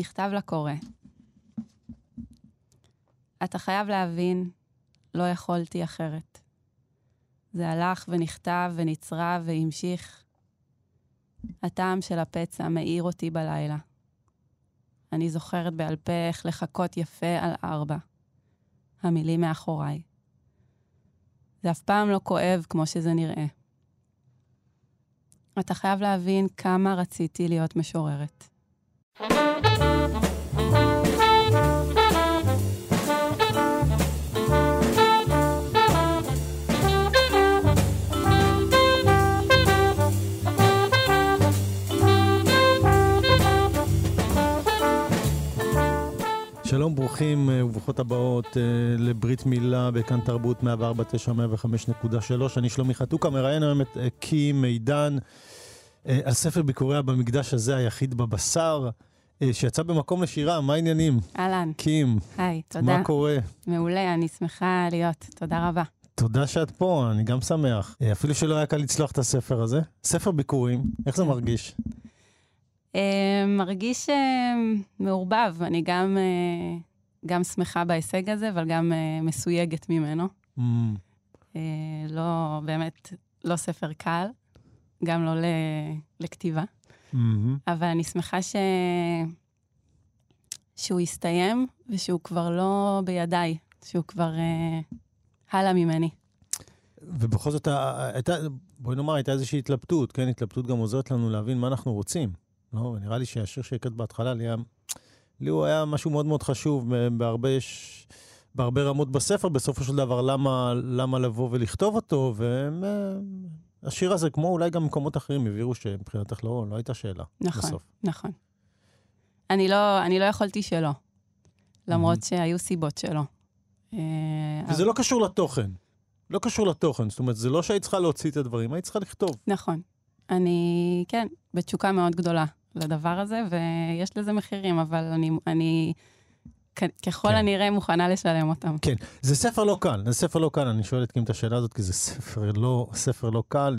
מכתב לקורא. אתה חייב להבין, לא יכולתי אחרת. זה הלך ונכתב ונצרב והמשיך. הטעם של הפצע מאיר אותי בלילה. אני זוכרת בעל פה איך לחכות יפה על ארבע. המילים מאחוריי. זה אף פעם לא כואב כמו שזה נראה. אתה חייב להבין כמה רציתי להיות משוררת. שלום, ברוכים אה, וברוכות הבאות uh, לברית מילה בכאן תרבות 104.9, 105.3. אני שלומי חתוקה, מראיין היום את uh, קים מידן על ספר ביקוריה במקדש הזה, היחיד בבשר, שיצא במקום לשירה, מה העניינים? אהלן. קים. היי, תודה. מה קורה? מעולה, אני שמחה להיות. תודה רבה. תודה שאת פה, אני גם שמח. אפילו שלא היה קל לצלוח את הספר הזה. ספר ביקורים, איך זה מרגיש? אה, מרגיש אה, מעורבב. אני גם, אה, גם שמחה בהישג הזה, אבל גם מסויגת ממנו. Mm. לא, באמת, לא ספר קל, גם לא לכתיבה. Mm-hmm. אבל אני שמחה ש... שהוא הסתיים ושהוא כבר לא בידיי, שהוא כבר uh, הלאה ממני. ובכל זאת, הייתה, בואי נאמר, הייתה איזושהי התלבטות, כן? התלבטות גם עוזרת לנו להבין מה אנחנו רוצים. לא, נראה לי שהשיר שהקראת בהתחלה, לי, היה, לי הוא היה משהו מאוד מאוד חשוב בהרבה, בהרבה רמות בספר, בסופו של דבר, למה, למה לבוא ולכתוב אותו, והשיר הזה, כמו אולי גם מקומות אחרים, הבהירו שמבחינתך לא, לא הייתה שאלה נכון, בסוף. נכון. אני לא, אני לא יכולתי שלא, למרות mm-hmm. שהיו סיבות שלא. אה, וזה אבל... לא קשור לתוכן. לא קשור לתוכן, זאת אומרת, זה לא שהיית צריכה להוציא את הדברים, היית צריכה לכתוב. נכון. אני, כן, בתשוקה מאוד גדולה לדבר הזה, ויש לזה מחירים, אבל אני, אני ככל כן. הנראה מוכנה לשלם אותם. כן, זה ספר לא קל, זה ספר לא קל, אני שואל את קים את השאלה הזאת, כי זה ספר לא, ספר לא קל,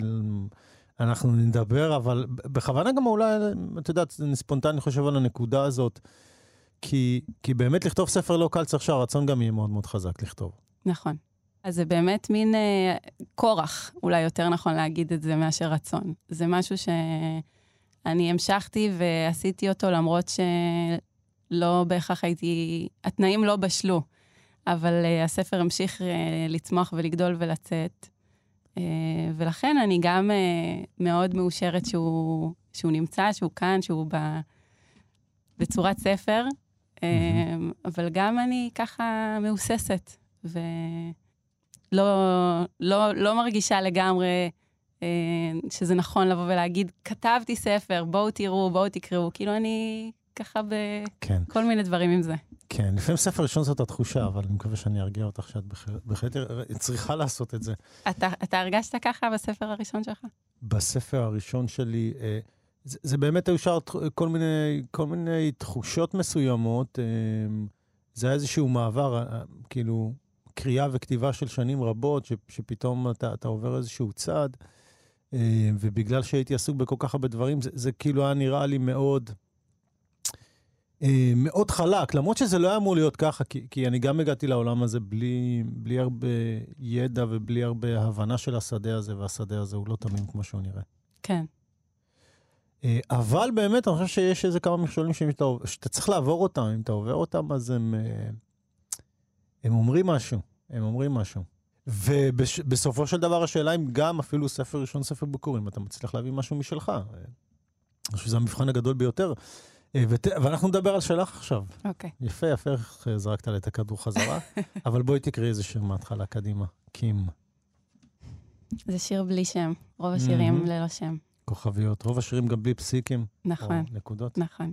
אנחנו נדבר, אבל בכוונה גם אולי, את יודעת, אני ספונטני חושב על הנקודה הזאת, כי, כי באמת לכתוב ספר לא קל צריך שהרצון גם יהיה מאוד מאוד חזק לכתוב. נכון. אז זה באמת מין אה, כורח, אולי יותר נכון להגיד את זה מאשר רצון. זה משהו שאני המשכתי ועשיתי אותו למרות שלא בהכרח הייתי, התנאים לא בשלו, אבל אה, הספר המשיך אה, לצמוח ולגדול ולצאת. אה, ולכן אני גם אה, מאוד מאושרת שהוא, שהוא נמצא, שהוא כאן, שהוא ב, בצורת ספר, אה, אבל גם אני ככה מהוססת. ו... לא, לא, מרגישה לגמרי שזה נכון לבוא ולהגיד, כתבתי ספר, בואו תראו, בואו תקראו. כאילו, אני ככה בכל כן. מיני דברים עם זה. כן, לפעמים ספר ראשון זאת התחושה, אבל אני מקווה שאני ארגיע אותך שאת בהחלט צריכה לעשות את זה. אתה, אתה הרגשת ככה בספר הראשון שלך? בספר הראשון שלי, אה, זה, זה באמת היו שאר כל מיני, כל מיני תחושות מסוימות. אה, זה היה איזשהו מעבר, אה, כאילו, קריאה וכתיבה של שנים רבות, ש, שפתאום אתה, אתה עובר איזשהו צעד, אה, ובגלל שהייתי עסוק בכל כך הרבה דברים, זה, זה כאילו היה נראה לי מאוד, אה, מאוד חלק, למרות שזה לא היה אמור להיות ככה, כי, כי אני גם הגעתי לעולם הזה בלי, בלי הרבה ידע ובלי הרבה הבנה של השדה הזה, והשדה הזה הוא לא תמים כמו שהוא נראה. כן. אה, אבל באמת, אני חושב שיש איזה כמה מכשולים שאתה, שאתה צריך לעבור אותם. אם אתה עובר אותם, אז הם... הם אומרים משהו, הם אומרים משהו. ובסופו של דבר השאלה אם גם אפילו ספר ראשון, ספר ביקורים, אתה מצליח להביא משהו משלך. אני חושב שזה המבחן הגדול ביותר. ות... ואנחנו נדבר על שלך עכשיו. אוקיי. Okay. יפה, יפה, איך זרקת לה את הכדור חזרה. אבל בואי תקראי איזה שיר מההתחלה, קדימה. קים. זה שיר בלי שם, רוב השירים mm-hmm. ללא שם. כוכביות, רוב השירים גם בלי פסיקים. נכון. נקודות. נכון.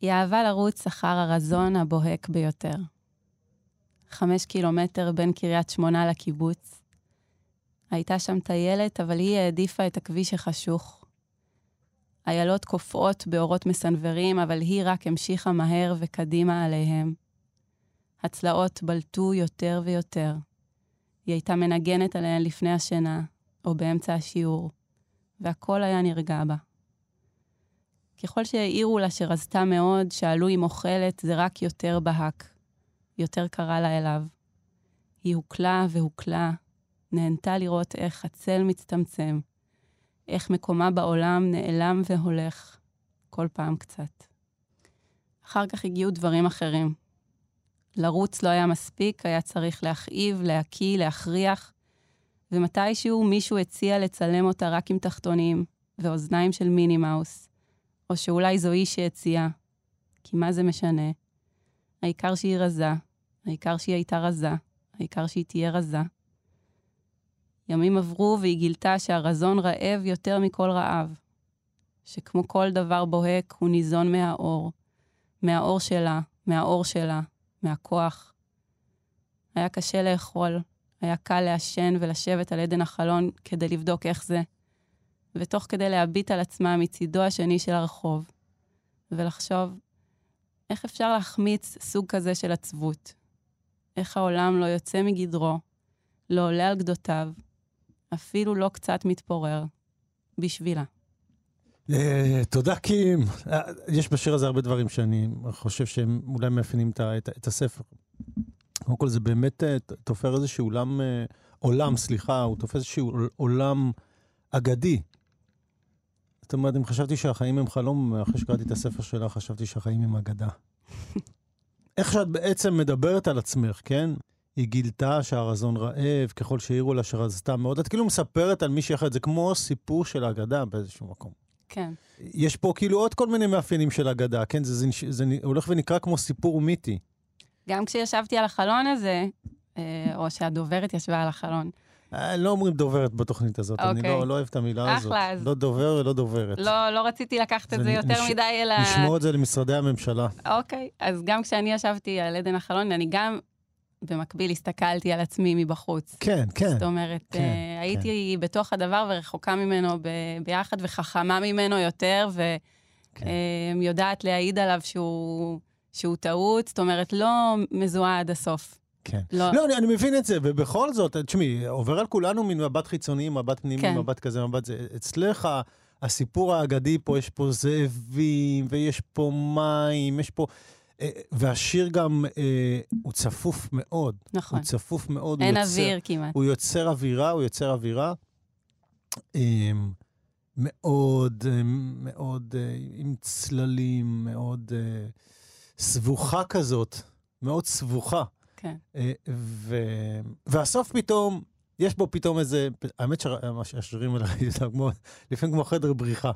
היא אהבה לרוץ אחר הרזון הבוהק ביותר. חמש קילומטר בין קריית שמונה לקיבוץ. הייתה שם טיילת, אבל היא העדיפה את הכביש החשוך. איילות קופאות באורות מסנוורים, אבל היא רק המשיכה מהר וקדימה עליהם. הצלעות בלטו יותר ויותר. היא הייתה מנגנת עליהן לפני השינה, או באמצע השיעור, והכל היה נרגע בה. ככל שהעירו לה שרזתה מאוד, שאלו אם אוכלת, זה רק יותר בהק. יותר קרה לה אליו. היא הוקלה והוקלה, נהנתה לראות איך הצל מצטמצם, איך מקומה בעולם נעלם והולך, כל פעם קצת. אחר כך הגיעו דברים אחרים. לרוץ לא היה מספיק, היה צריך להכאיב, להקיא, להכריח, ומתישהו מישהו הציע לצלם אותה רק עם תחתונים ואוזניים של מיני מאוס, או שאולי זו היא שהציעה, כי מה זה משנה? העיקר שהיא רזה, העיקר שהיא הייתה רזה, העיקר שהיא תהיה רזה. ימים עברו והיא גילתה שהרזון רעב יותר מכל רעב, שכמו כל דבר בוהק, הוא ניזון מהאור, מהאור שלה, מהאור שלה, מהכוח. היה קשה לאכול, היה קל לעשן ולשבת על עדן החלון כדי לבדוק איך זה, ותוך כדי להביט על עצמה מצידו השני של הרחוב, ולחשוב, איך אפשר להחמיץ סוג כזה של עצבות? איך העולם לא יוצא מגדרו, לא עולה על גדותיו, אפילו לא קצת מתפורר, בשבילה. אה, תודה, קים. אה, יש בשיר הזה הרבה דברים שאני חושב שהם אולי מאפיינים את הספר. קודם כל, זה באמת אה, תופר איזשהו עולם, עולם, סליחה, הוא תופס איזשהו עולם אגדי. זאת אומרת, אם חשבתי שהחיים הם חלום, אחרי שקראתי את הספר שלה, חשבתי שהחיים הם אגדה. איך שאת בעצם מדברת על עצמך, כן? היא גילתה שהרזון רעב, ככל שהעירו לה שרזתה מאוד. את כאילו מספרת על מישהי אחרת, זה כמו סיפור של אגדה באיזשהו מקום. כן. יש פה כאילו עוד כל מיני מאפיינים של אגדה, כן? זה, זה, זה, זה הולך ונקרא כמו סיפור מיתי. גם כשישבתי על החלון הזה, אה, או שהדוברת ישבה על החלון, לא אומרים דוברת בתוכנית הזאת, אני לא, אוקיי. לא אוהב את המילה הזאת. אחלה, אז... לא דובר ולא דוברת. לא, לא רציתי לקחת את זה יותר נש... מדי אלא... נשמור את זה למשרדי הממשלה. אוקיי, אז גם כשאני ישבתי על עדן החלון, אני גם במקביל הסתכלתי על עצמי מבחוץ. כן, כן. זאת אומרת, כן, הייתי כן. בתוך הדבר ורחוקה ממנו ב- ביחד, וחכמה ממנו יותר, ויודעת כן. uh, להעיד עליו שהוא, שהוא טעות, זאת אומרת, לא מזוהה עד הסוף. כן. לא, לא אני, אני מבין את זה, ובכל זאת, תשמעי, עובר על כולנו מין מבט חיצוני, מבט פנימי, כן. מבט כזה, מבט זה. אצלך, הסיפור האגדי פה, יש פה זאבים, ויש פה מים, יש פה... אה, והשיר גם, אה, הוא צפוף מאוד. נכון. הוא צפוף מאוד. אין יוצר, אוויר כמעט. הוא יוצר אווירה, הוא יוצר אווירה. אה, מאוד, אה, מאוד, אה, עם צללים, מאוד אה, סבוכה כזאת, מאוד סבוכה. כן. אה, ו... והסוף פתאום, יש בו פתאום איזה, האמת שהשירים האלה, לפעמים כמו חדר בריחה.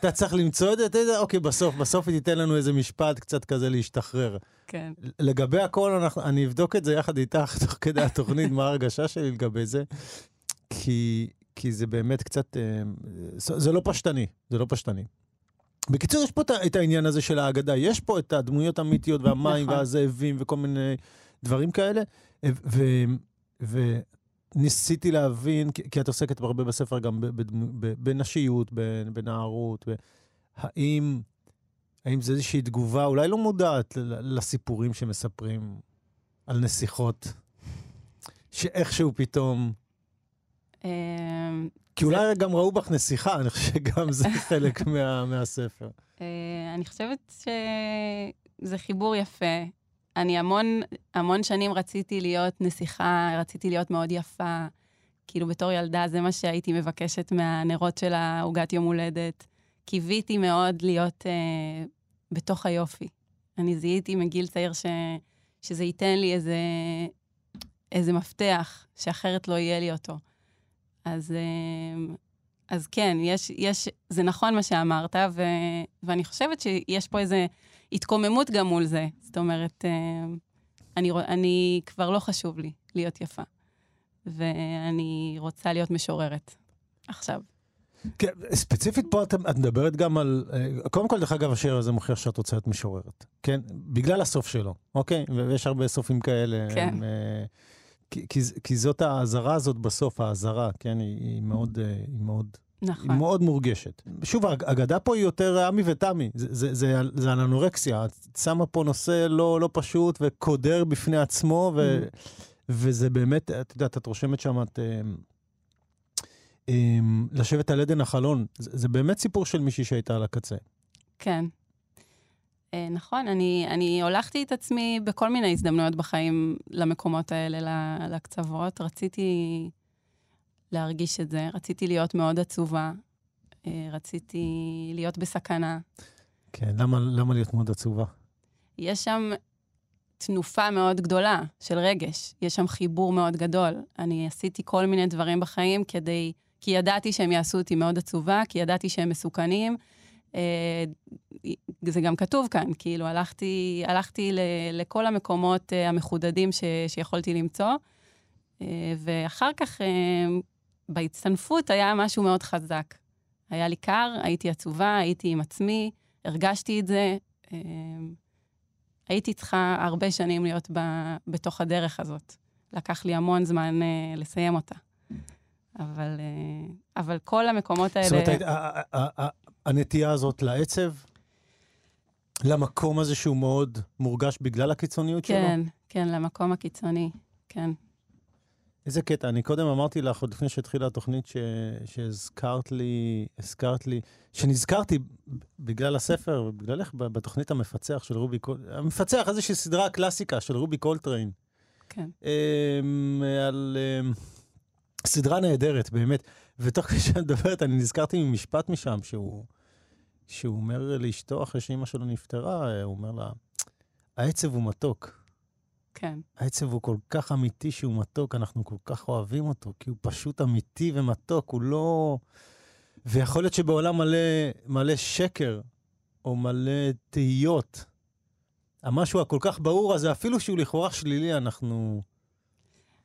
אתה צריך למצוא את זה, אוקיי, בסוף, בסוף היא תיתן לנו איזה משפט קצת כזה להשתחרר. כן. לגבי הכל, אנחנו, אני אבדוק את זה יחד איתך, תוך כדי התוכנית, מה ההרגשה שלי לגבי זה, כי, כי זה באמת קצת, אה, זה לא פשטני, זה לא פשטני. בקיצור, יש פה את העניין הזה של ההגדה, יש פה את הדמויות האמיתיות והמים נכון. והזאבים וכל מיני דברים כאלה, וניסיתי להבין, כי את עוסקת הרבה בספר גם בנשיות, בנערות, האם, האם זה איזושהי תגובה, אולי לא מודעת לסיפורים שמספרים על נסיכות, שאיכשהו פתאום... אמ, כי אולי גם ראו בך נסיכה, אני חושב שגם זה חלק מהספר. אה, אני חושבת שזה חיבור יפה. אני המון, המון שנים רציתי להיות נסיכה, רציתי להיות מאוד יפה. כאילו, בתור ילדה זה מה שהייתי מבקשת מהנרות של העוגת יום הולדת. קיוויתי מאוד להיות אה, בתוך היופי. אני זיהיתי מגיל צעיר ש, שזה ייתן לי איזה, איזה מפתח, שאחרת לא יהיה לי אותו. אז, אה, אז כן, יש, יש, זה נכון מה שאמרת, ו, ואני חושבת שיש פה איזו התקוממות גם מול זה. זאת אומרת, אה, אני, אני כבר לא חשוב לי להיות יפה, ואני רוצה להיות משוררת עכשיו. כן, ספציפית פה את, את מדברת גם על, אה, קודם כל, דרך אגב, השיר הזה מוכיח שאת רוצה להיות משוררת, כן? בגלל הסוף שלו, אוקיי? ויש הרבה סופים כאלה. כן. הם, כי, כי, כי זאת האזהרה הזאת בסוף, האזהרה, כן? היא, היא מאוד, היא מאוד נכון. היא מאוד מורגשת. שוב, האגדה פה היא יותר עמי ותמי, זה, זה, זה, זה על אנורקסיה. את שמה פה נושא לא, לא פשוט וקודר בפני עצמו, ו, mm. וזה באמת, את יודעת, את רושמת שם את... אה, אה, לשבת על עדן החלון, זה, זה באמת סיפור של מישהי שהייתה על הקצה. כן. אה, נכון, אני, אני הולכתי את עצמי בכל מיני הזדמנויות בחיים למקומות האלה, לקצוות. רציתי להרגיש את זה, רציתי להיות מאוד עצובה, אה, רציתי להיות בסכנה. כן, למה, למה להיות מאוד עצובה? יש שם תנופה מאוד גדולה של רגש, יש שם חיבור מאוד גדול. אני עשיתי כל מיני דברים בחיים כדי, כי ידעתי שהם יעשו אותי מאוד עצובה, כי ידעתי שהם מסוכנים. אה, זה גם כתוב כאן, כאילו, הלכתי, הלכתי ל, לכל המקומות אה, המחודדים ש, שיכולתי למצוא, ואחר כך, בהצטנפות היה משהו מאוד חזק. היה לי קר, הייתי עצובה, הייתי עם עצמי, הרגשתי את זה. אמ, הייתי צריכה הרבה שנים להיות ב, בתוך הדרך הזאת. לקח לי המון זמן uh, לסיים אותה. אבל, uh, אבל כל המקומות האלה... זאת אומרת, הנטייה הזאת לעצב, למקום הזה שהוא מאוד מורגש בגלל הקיצוניות כן, שלו? כן, כן, למקום הקיצוני, כן. איזה קטע. אני קודם אמרתי לך, עוד לפני שהתחילה התוכנית, ש... שהזכרת לי, הזכרת לי, שנזכרתי בגלל הספר ובגללך בתוכנית המפצח של רובי קולטריין, המפצח, איזושהי סדרה קלאסיקה של רובי קולטריין. כן. אמ, על אמ, סדרה נהדרת, באמת. ותוך כדי שאת מדברת, אני נזכרתי ממשפט משם, שהוא, שהוא אומר לאשתו, אחרי שאימא שלו נפטרה, הוא אומר לה, העצב הוא מתוק. כן. העצב הוא כל כך אמיתי שהוא מתוק, אנחנו כל כך אוהבים אותו, כי הוא פשוט אמיתי ומתוק, הוא לא... ויכול להיות שבעולם מלא, מלא שקר, או מלא תהיות, המשהו הכל כך ברור הזה, אפילו שהוא לכאורה שלילי, אנחנו...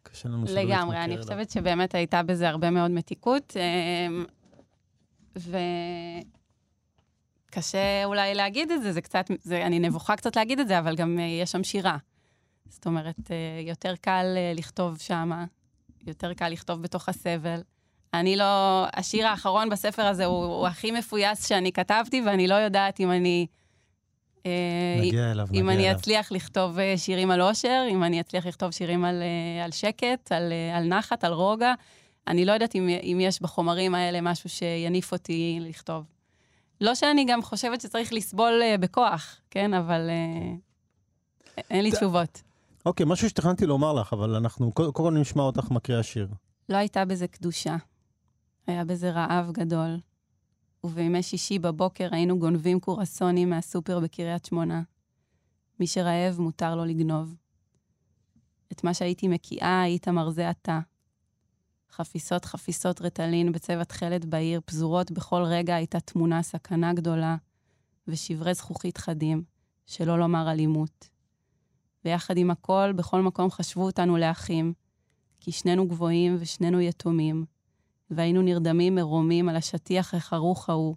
קשה לנו שלא להתמכר לגמרי, אני חושבת שבאמת הייתה בזה הרבה מאוד מתיקות, אמ, וקשה אולי להגיד את זה, זה קצת, זה, אני נבוכה קצת להגיד את זה, אבל גם אה, יש שם שירה. זאת אומרת, אה, יותר קל אה, לכתוב שמה, יותר קל לכתוב בתוך הסבל. אני לא... השיר האחרון בספר הזה הוא, הוא הכי מפויס שאני כתבתי, ואני לא יודעת אם אני... אה, נגיע אליו, אם נגיע אני אליו. אצליח לכתוב שירים על אושר, אם אני אצליח לכתוב שירים על, על שקט, על, על נחת, על רוגע. אני לא יודעת אם, אם יש בחומרים האלה משהו שיניף אותי לכתוב. לא שאני גם חושבת שצריך לסבול בכוח, כן? אבל אין לי תשובות. אוקיי, משהו שתכננתי לומר לך, אבל אנחנו קודם כל נשמע אותך מקריאה שיר. לא הייתה בזה קדושה. היה בזה רעב גדול. ובימי שישי בבוקר היינו גונבים קורסונים מהסופר בקריית שמונה. מי שרעב, מותר לו לגנוב. את מה שהייתי מקיאה, היית מרזה אתה. חפיסות חפיסות רטלין בצבע תכלת בעיר, פזורות בכל רגע הייתה תמונה סכנה גדולה, ושברי זכוכית חדים, שלא לומר אלימות. ויחד עם הכל, בכל מקום חשבו אותנו לאחים, כי שנינו גבוהים ושנינו יתומים, והיינו נרדמים מרומים על השטיח החרוך ההוא,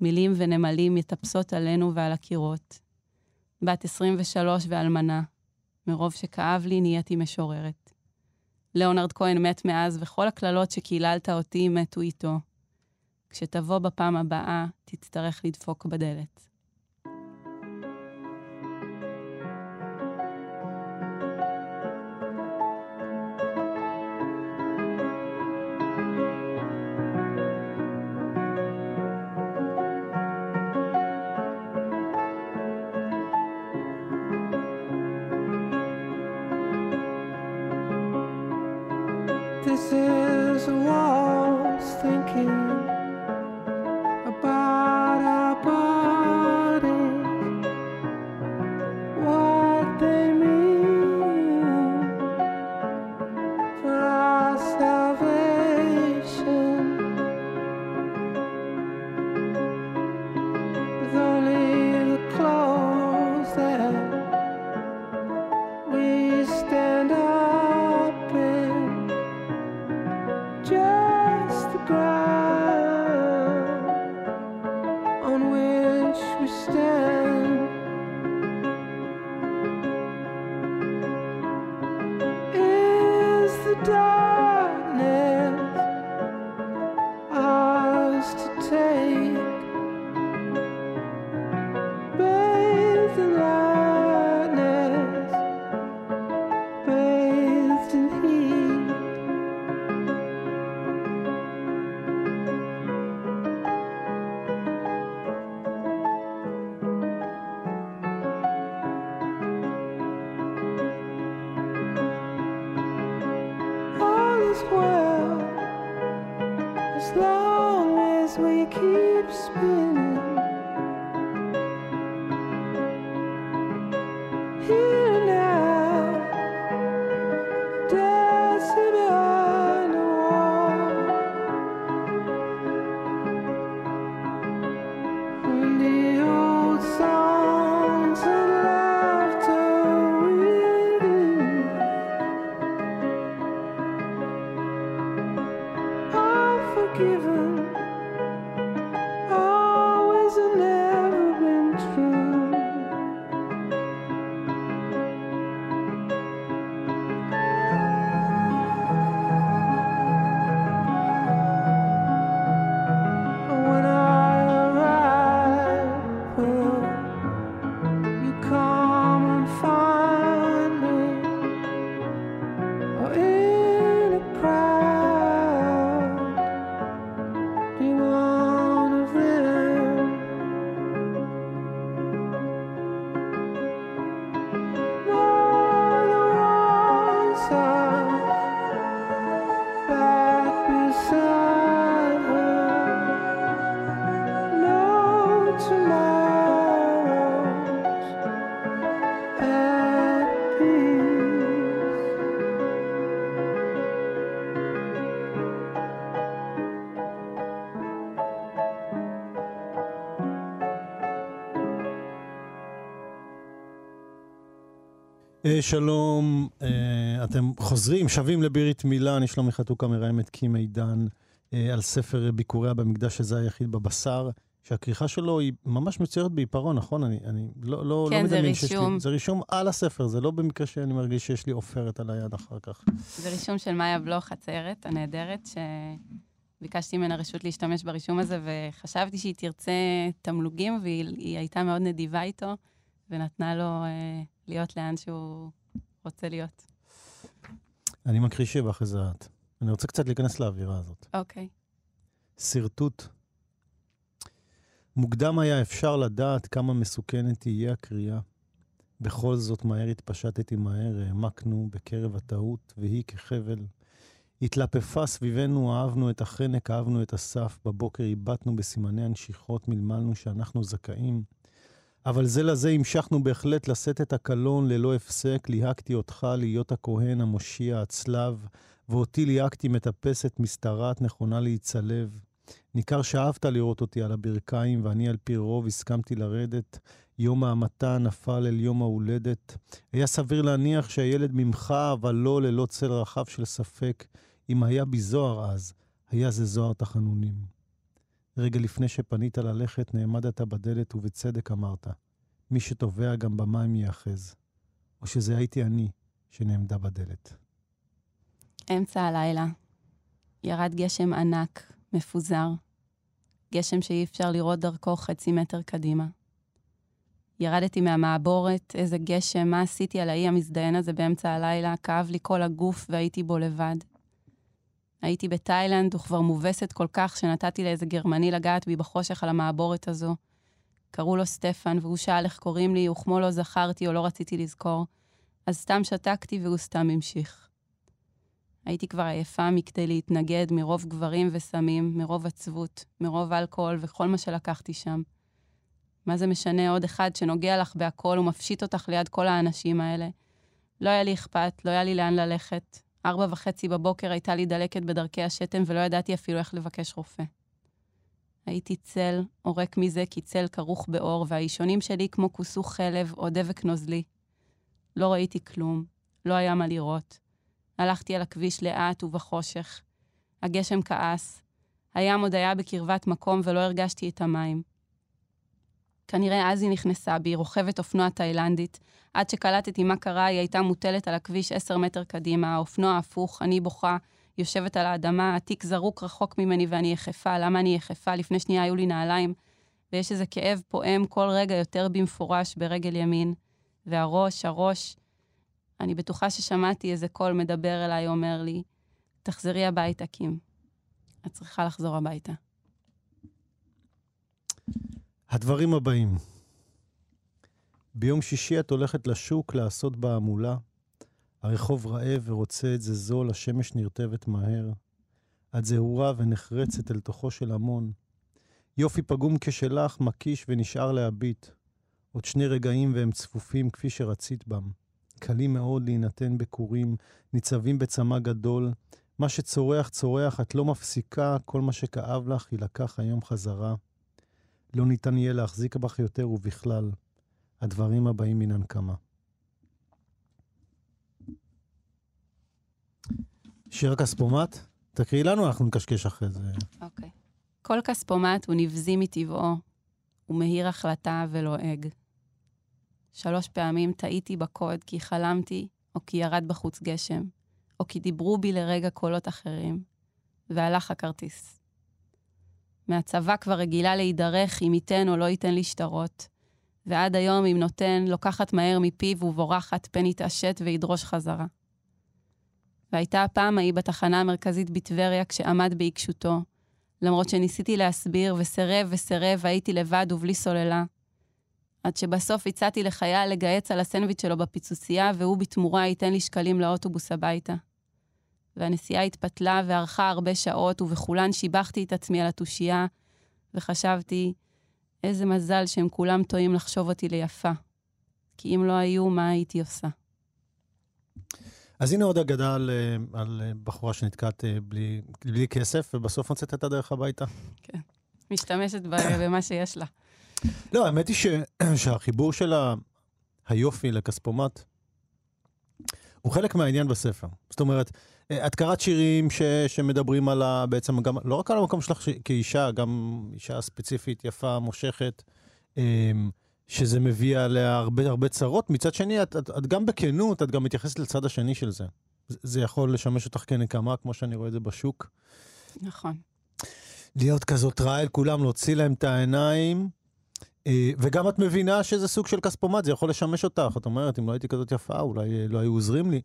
מילים ונמלים מטפסות עלינו ועל הקירות. בת 23 ואלמנה, מרוב שכאב לי נהייתי משוררת. ליאונרד כהן מת מאז, וכל הקללות שקיללת אותי מתו איתו. כשתבוא בפעם הבאה, תצטרך לדפוק בדלת. שלום, אה, אתם חוזרים, שבים לבירית מילה, אני שלומי חתוקה מראיין את קים מידן אה, על ספר ביקוריה במקדש שזה היחיד בבשר, שהכריכה שלו היא ממש מצוירת בעיפרון, נכון? אני, אני לא, לא, כן, לא מדמיין שיש לי... רישום. זה רישום על הספר, זה לא במקרה שאני מרגיש שיש לי עופרת על היד אחר כך. זה רישום של מאיה בלוך, הציירת הנהדרת, שביקשתי ממנה רשות להשתמש ברישום הזה, וחשבתי שהיא תרצה תמלוגים, והיא היא הייתה מאוד נדיבה איתו, ונתנה לו אה, להיות לאן שהוא רוצה להיות. אני מקריא שיר ואחרי זה את. אני רוצה קצת להיכנס לאווירה הזאת. אוקיי. שרטוט. מוקדם היה אפשר לדעת כמה מסוכנת תהיה הקריאה. בכל זאת מהר התפשטתי מהר, העמקנו בקרב הטעות, והיא כחבל. התלפפה סביבנו, אהבנו את החנק, אהבנו את הסף, בבוקר הבטנו בסימני הנשיכות, מלמלנו שאנחנו זכאים. אבל זה לזה המשכנו בהחלט לשאת את הקלון ללא הפסק, ליהקתי אותך להיות הכהן, המושיע, הצלב, ואותי ליהקתי מטפסת, משתרעת, נכונה להיצלב. ניכר שאהבת לראות אותי על הברכיים, ואני על פי רוב הסכמתי לרדת. יום ההמתה נפל אל יום ההולדת. היה סביר להניח שהילד ממך, אבל לא ללא צל רחב של ספק. אם היה בי זוהר אז, היה זה זוהר תחנונים. רגע לפני שפנית ללכת, נעמדת בדלת ובצדק אמרת, מי שטובע גם במים ייאחז. או שזה הייתי אני שנעמדה בדלת. אמצע הלילה. ירד גשם ענק, מפוזר. גשם שאי אפשר לראות דרכו חצי מטר קדימה. ירדתי מהמעבורת, איזה גשם, מה עשיתי על האי המזדיין הזה באמצע הלילה, כאב לי כל הגוף והייתי בו לבד. הייתי בתאילנד וכבר מובסת כל כך שנתתי לאיזה גרמני לגעת בי בחושך על המעבורת הזו. קראו לו סטפן, והוא שאל איך קוראים לי, וכמו לא זכרתי או לא רציתי לזכור, אז סתם שתקתי והוא סתם המשיך. הייתי כבר עייפה מכדי להתנגד מרוב גברים וסמים, מרוב עצבות, מרוב אלכוהול וכל מה שלקחתי שם. מה זה משנה עוד אחד שנוגע לך בהכל ומפשיט אותך ליד כל האנשים האלה? לא היה לי אכפת, לא היה לי לאן ללכת. ארבע וחצי בבוקר הייתה לי דלקת בדרכי השתן ולא ידעתי אפילו איך לבקש רופא. הייתי צל, עורק מזה כי צל כרוך באור, והאישונים שלי כמו כוסוך חלב או דבק נוזלי. לא ראיתי כלום, לא היה מה לראות. הלכתי על הכביש לאט ובחושך. הגשם כעס. הים עוד היה בקרבת מקום ולא הרגשתי את המים. כנראה אז היא נכנסה בי, רוכבת אופנוע תאילנדית. עד שקלטתי מה קרה, היא הייתה מוטלת על הכביש עשר מטר קדימה, האופנוע הפוך, אני בוכה, יושבת על האדמה, התיק זרוק רחוק ממני ואני יחפה. למה אני יחפה? לפני שנייה היו לי נעליים, ויש איזה כאב פועם כל רגע יותר במפורש ברגל ימין. והראש, הראש, אני בטוחה ששמעתי איזה קול מדבר אליי, אומר לי, תחזרי הביתה, קים. את צריכה לחזור הביתה. הדברים הבאים. ביום שישי את הולכת לשוק לעשות בהמולה. הרחוב רעב ורוצה את זה זול, השמש נרטבת מהר. את זהורה ונחרצת אל תוכו של המון. יופי פגום כשלך, מקיש ונשאר להביט. עוד שני רגעים והם צפופים כפי שרצית בם. קלים מאוד להינתן בכורים, ניצבים בצמא גדול. מה שצורח, צורח, את לא מפסיקה, כל מה שכאב לך יילקח היום חזרה. לא ניתן יהיה להחזיק בך יותר ובכלל. הדברים הבאים מן הנקמה. שיר הכספומט, תקריאי לנו, אנחנו נקשקש אחרי זה. אוקיי. כל כספומט הוא נבזי מטבעו, הוא מהיר החלטה ולועג. שלוש פעמים טעיתי בקוד כי חלמתי, או כי ירד בחוץ גשם, או כי דיברו בי לרגע קולות אחרים, והלך הכרטיס. מהצבא כבר רגילה להידרך אם ייתן או לא ייתן לי שטרות, ועד היום אם נותן, לוקחת מהר מפיו ובורחת פן יתעשת וידרוש חזרה. והייתה הפעם ההיא בתחנה המרכזית בטבריה כשעמד בעיקשותו, למרות שניסיתי להסביר וסרב וסרב והייתי לבד ובלי סוללה. עד שבסוף הצעתי לחייל לגהץ על הסנדוויץ' שלו בפיצוצייה, והוא בתמורה ייתן לי שקלים לאוטובוס הביתה. והנסיעה התפתלה וארכה הרבה שעות, ובכולן שיבחתי את עצמי על התושייה, וחשבתי, איזה מזל שהם כולם טועים לחשוב אותי ליפה. כי אם לא היו, מה הייתי עושה? אז הנה עוד אגדה על, אה, על אה, בחורה שנתקעת אה, בלי, בלי כסף, ובסוף מוצאת את הדרך הביתה. משתמשת ב- במה שיש לה. לא, האמת היא ש, שהחיבור של היופי לכספומט הוא חלק מהעניין בספר. זאת אומרת, את קראת שירים ש, שמדברים על ה... בעצם גם, לא רק על המקום שלך ש, כאישה, גם אישה ספציפית, יפה, מושכת, אמ, שזה מביא עליה הרבה הרבה צרות. מצד שני, את, את, את גם בכנות, את גם מתייחסת לצד השני של זה. זה- זה יכול לשמש אותך כנקמה, כמו שאני רואה את זה בשוק. נכון. להיות כזאת רעה אל כולם, להוציא להם את העיניים. אה, וגם את מבינה שזה סוג של כספומט, זה יכול לשמש אותך. את אומרת, אם לא הייתי כזאת יפה, אולי אה, לא היו עוזרים לי.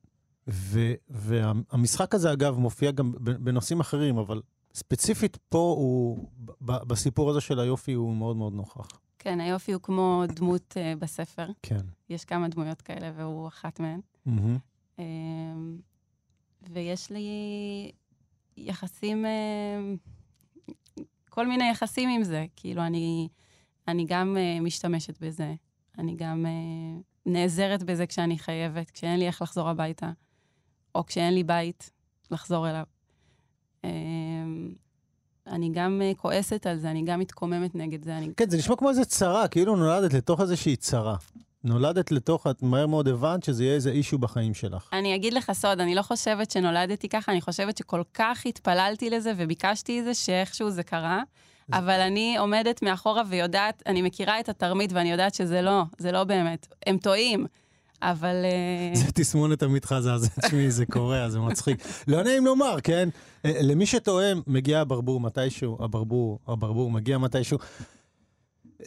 ו- והמשחק הזה, אגב, מופיע גם בנושאים אחרים, אבל ספציפית פה הוא, בסיפור הזה של היופי, הוא מאוד מאוד נוכח. כן, היופי הוא כמו דמות uh, בספר. כן. יש כמה דמויות כאלה, והוא אחת מהן. מהמם. אמ, ויש לי יחסים, אמ, כל מיני יחסים עם זה. כאילו, אני, אני גם אה, משתמשת בזה, אני גם אה, נעזרת בזה כשאני חייבת, כשאין לי איך לחזור הביתה, או כשאין לי בית לחזור אליו. אמ, אני גם אה, כועסת על זה, אני גם מתקוממת נגד זה. אני... כן, זה נשמע כמו איזה צרה, כאילו נולדת לתוך איזושהי צרה. נולדת לתוך, את מהר מאוד הבנת שזה יהיה איזה אישו בחיים שלך. אני אגיד לך סוד, אני לא חושבת שנולדתי ככה, אני חושבת שכל כך התפללתי לזה וביקשתי את זה, שאיכשהו זה קרה. אבל אני עומדת מאחורה ויודעת, אני מכירה את התרמית ואני יודעת שזה לא, זה לא באמת. הם טועים, אבל... אה, זה תסמונת המתחזה, זה תשמעי, זה קורה, זה מצחיק. לא נעים לומר, כן? אה, למי שטועם, מגיע הברבור מתישהו, הברבור, הברבור מגיע מתישהו.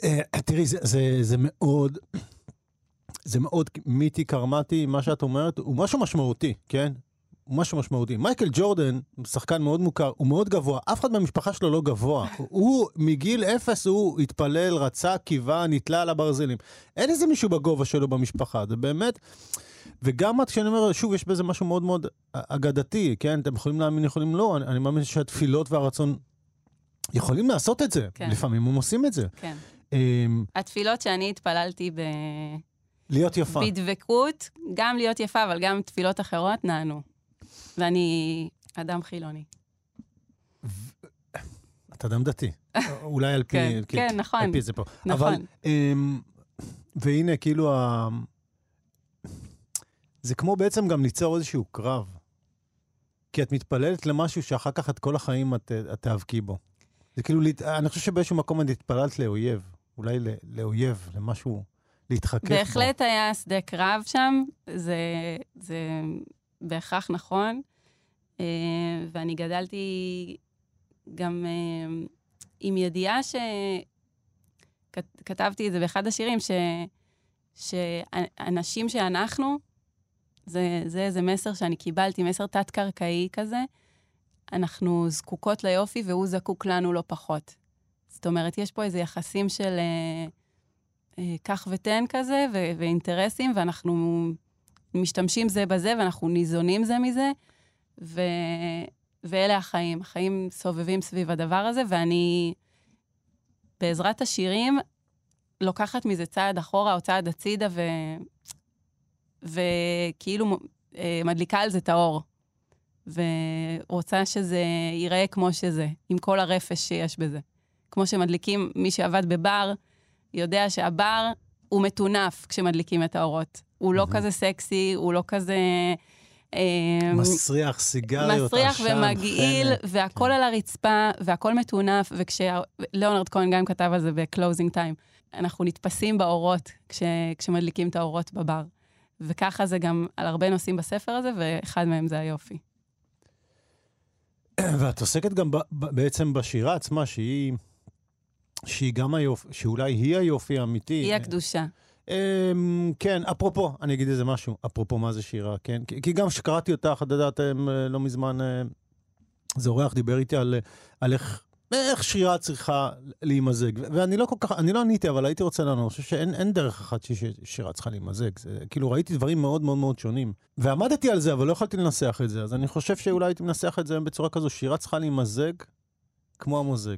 אה, תראי, זה, זה, זה מאוד, זה מאוד מיתי קרמטי, מה שאת אומרת, הוא משהו משמעותי, כן? משהו משמעותי. מייקל ג'ורדן, שחקן מאוד מוכר, הוא מאוד גבוה, אף אחד מהמשפחה שלו לא גבוה. הוא, מגיל אפס הוא התפלל, רצה, קיווה, נתלה על הברזלים. אין איזה מישהו בגובה שלו במשפחה, זה באמת... וגם את, כשאני אומר, שוב, יש בזה משהו מאוד מאוד אגדתי, כן? אתם יכולים להאמין, יכולים לא, אני, אני מאמין שהתפילות והרצון יכולים לעשות את זה. כן. לפעמים הם עושים את זה. כן. אמ, התפילות שאני התפללתי ב... להיות יפה. בדבקות, גם להיות יפה, אבל גם תפילות אחרות, נענו. ואני אדם חילוני. את אדם דתי. אולי על פי... כן, כן, נכון. על פי זה פה. נכון. אבל, אמ, והנה, כאילו, ה... זה כמו בעצם גם ליצור איזשהו קרב. כי את מתפללת למשהו שאחר כך את כל החיים את, את תיאבקי בו. זה כאילו, אני חושב שבאיזשהו מקום את התפללת לאויב. אולי לאויב, למשהו, להתחכך בו. בהחלט היה שדה קרב שם, זה, זה בהכרח נכון. אה, ואני גדלתי גם אה, עם ידיעה ש... כת- כתבתי את זה באחד השירים, ש... שאנשים שאנחנו, זה, זה איזה מסר שאני קיבלתי, מסר תת-קרקעי כזה, אנחנו זקוקות ליופי והוא זקוק לנו לא פחות. זאת אומרת, יש פה איזה יחסים של אה, אה, קח ותן כזה, ו- ואינטרסים, ואנחנו משתמשים זה בזה, ואנחנו ניזונים זה מזה, ו... ואלה החיים. החיים סובבים סביב הדבר הזה, ואני בעזרת השירים, לוקחת מזה צעד אחורה או צעד הצידה, ו... וכאילו אה, מדליקה על זה את האור. ורוצה שזה ייראה כמו שזה, עם כל הרפש שיש בזה. כמו שמדליקים, מי שעבד בבר, יודע שהבר הוא מטונף כשמדליקים את האורות. הוא לא. כזה סקסי, הוא לא כזה... אה, מסריח, סיגריות, מסריח עשן, ומגעיל, חנק. והכל על הרצפה, והכל מטונף, וכשליאונרד כהן גם כתב על זה ב-closing time, אנחנו נתפסים באורות כש, כשמדליקים את האורות בבר. וככה זה גם על הרבה נושאים בספר הזה, ואחד מהם זה היופי. ואת עוסקת גם ב, בעצם בשירה עצמה, שהיא, שהיא גם היופי, שאולי היא היופי האמיתי. היא הקדושה. אמ, כן, אפרופו, אני אגיד איזה משהו, אפרופו מה זה שירה, כן? כי, גם כשקראתי אותך, את יודעת, אמ, לא מזמן, איזה אורח דיבר איתי על, על איך, איך שירה צריכה להימזג. ואני לא כל כך, אני לא עניתי, אבל הייתי רוצה לענות, אני חושב שאין אין דרך אחת ששירה צריכה להימזג. זה, כאילו, ראיתי דברים מאוד מאוד מאוד שונים. ועמדתי על זה, אבל לא יכולתי לנסח את זה, אז אני חושב שאולי הייתי מנסח את זה בצורה כזו, שירה צריכה להימזג כמו המוזג.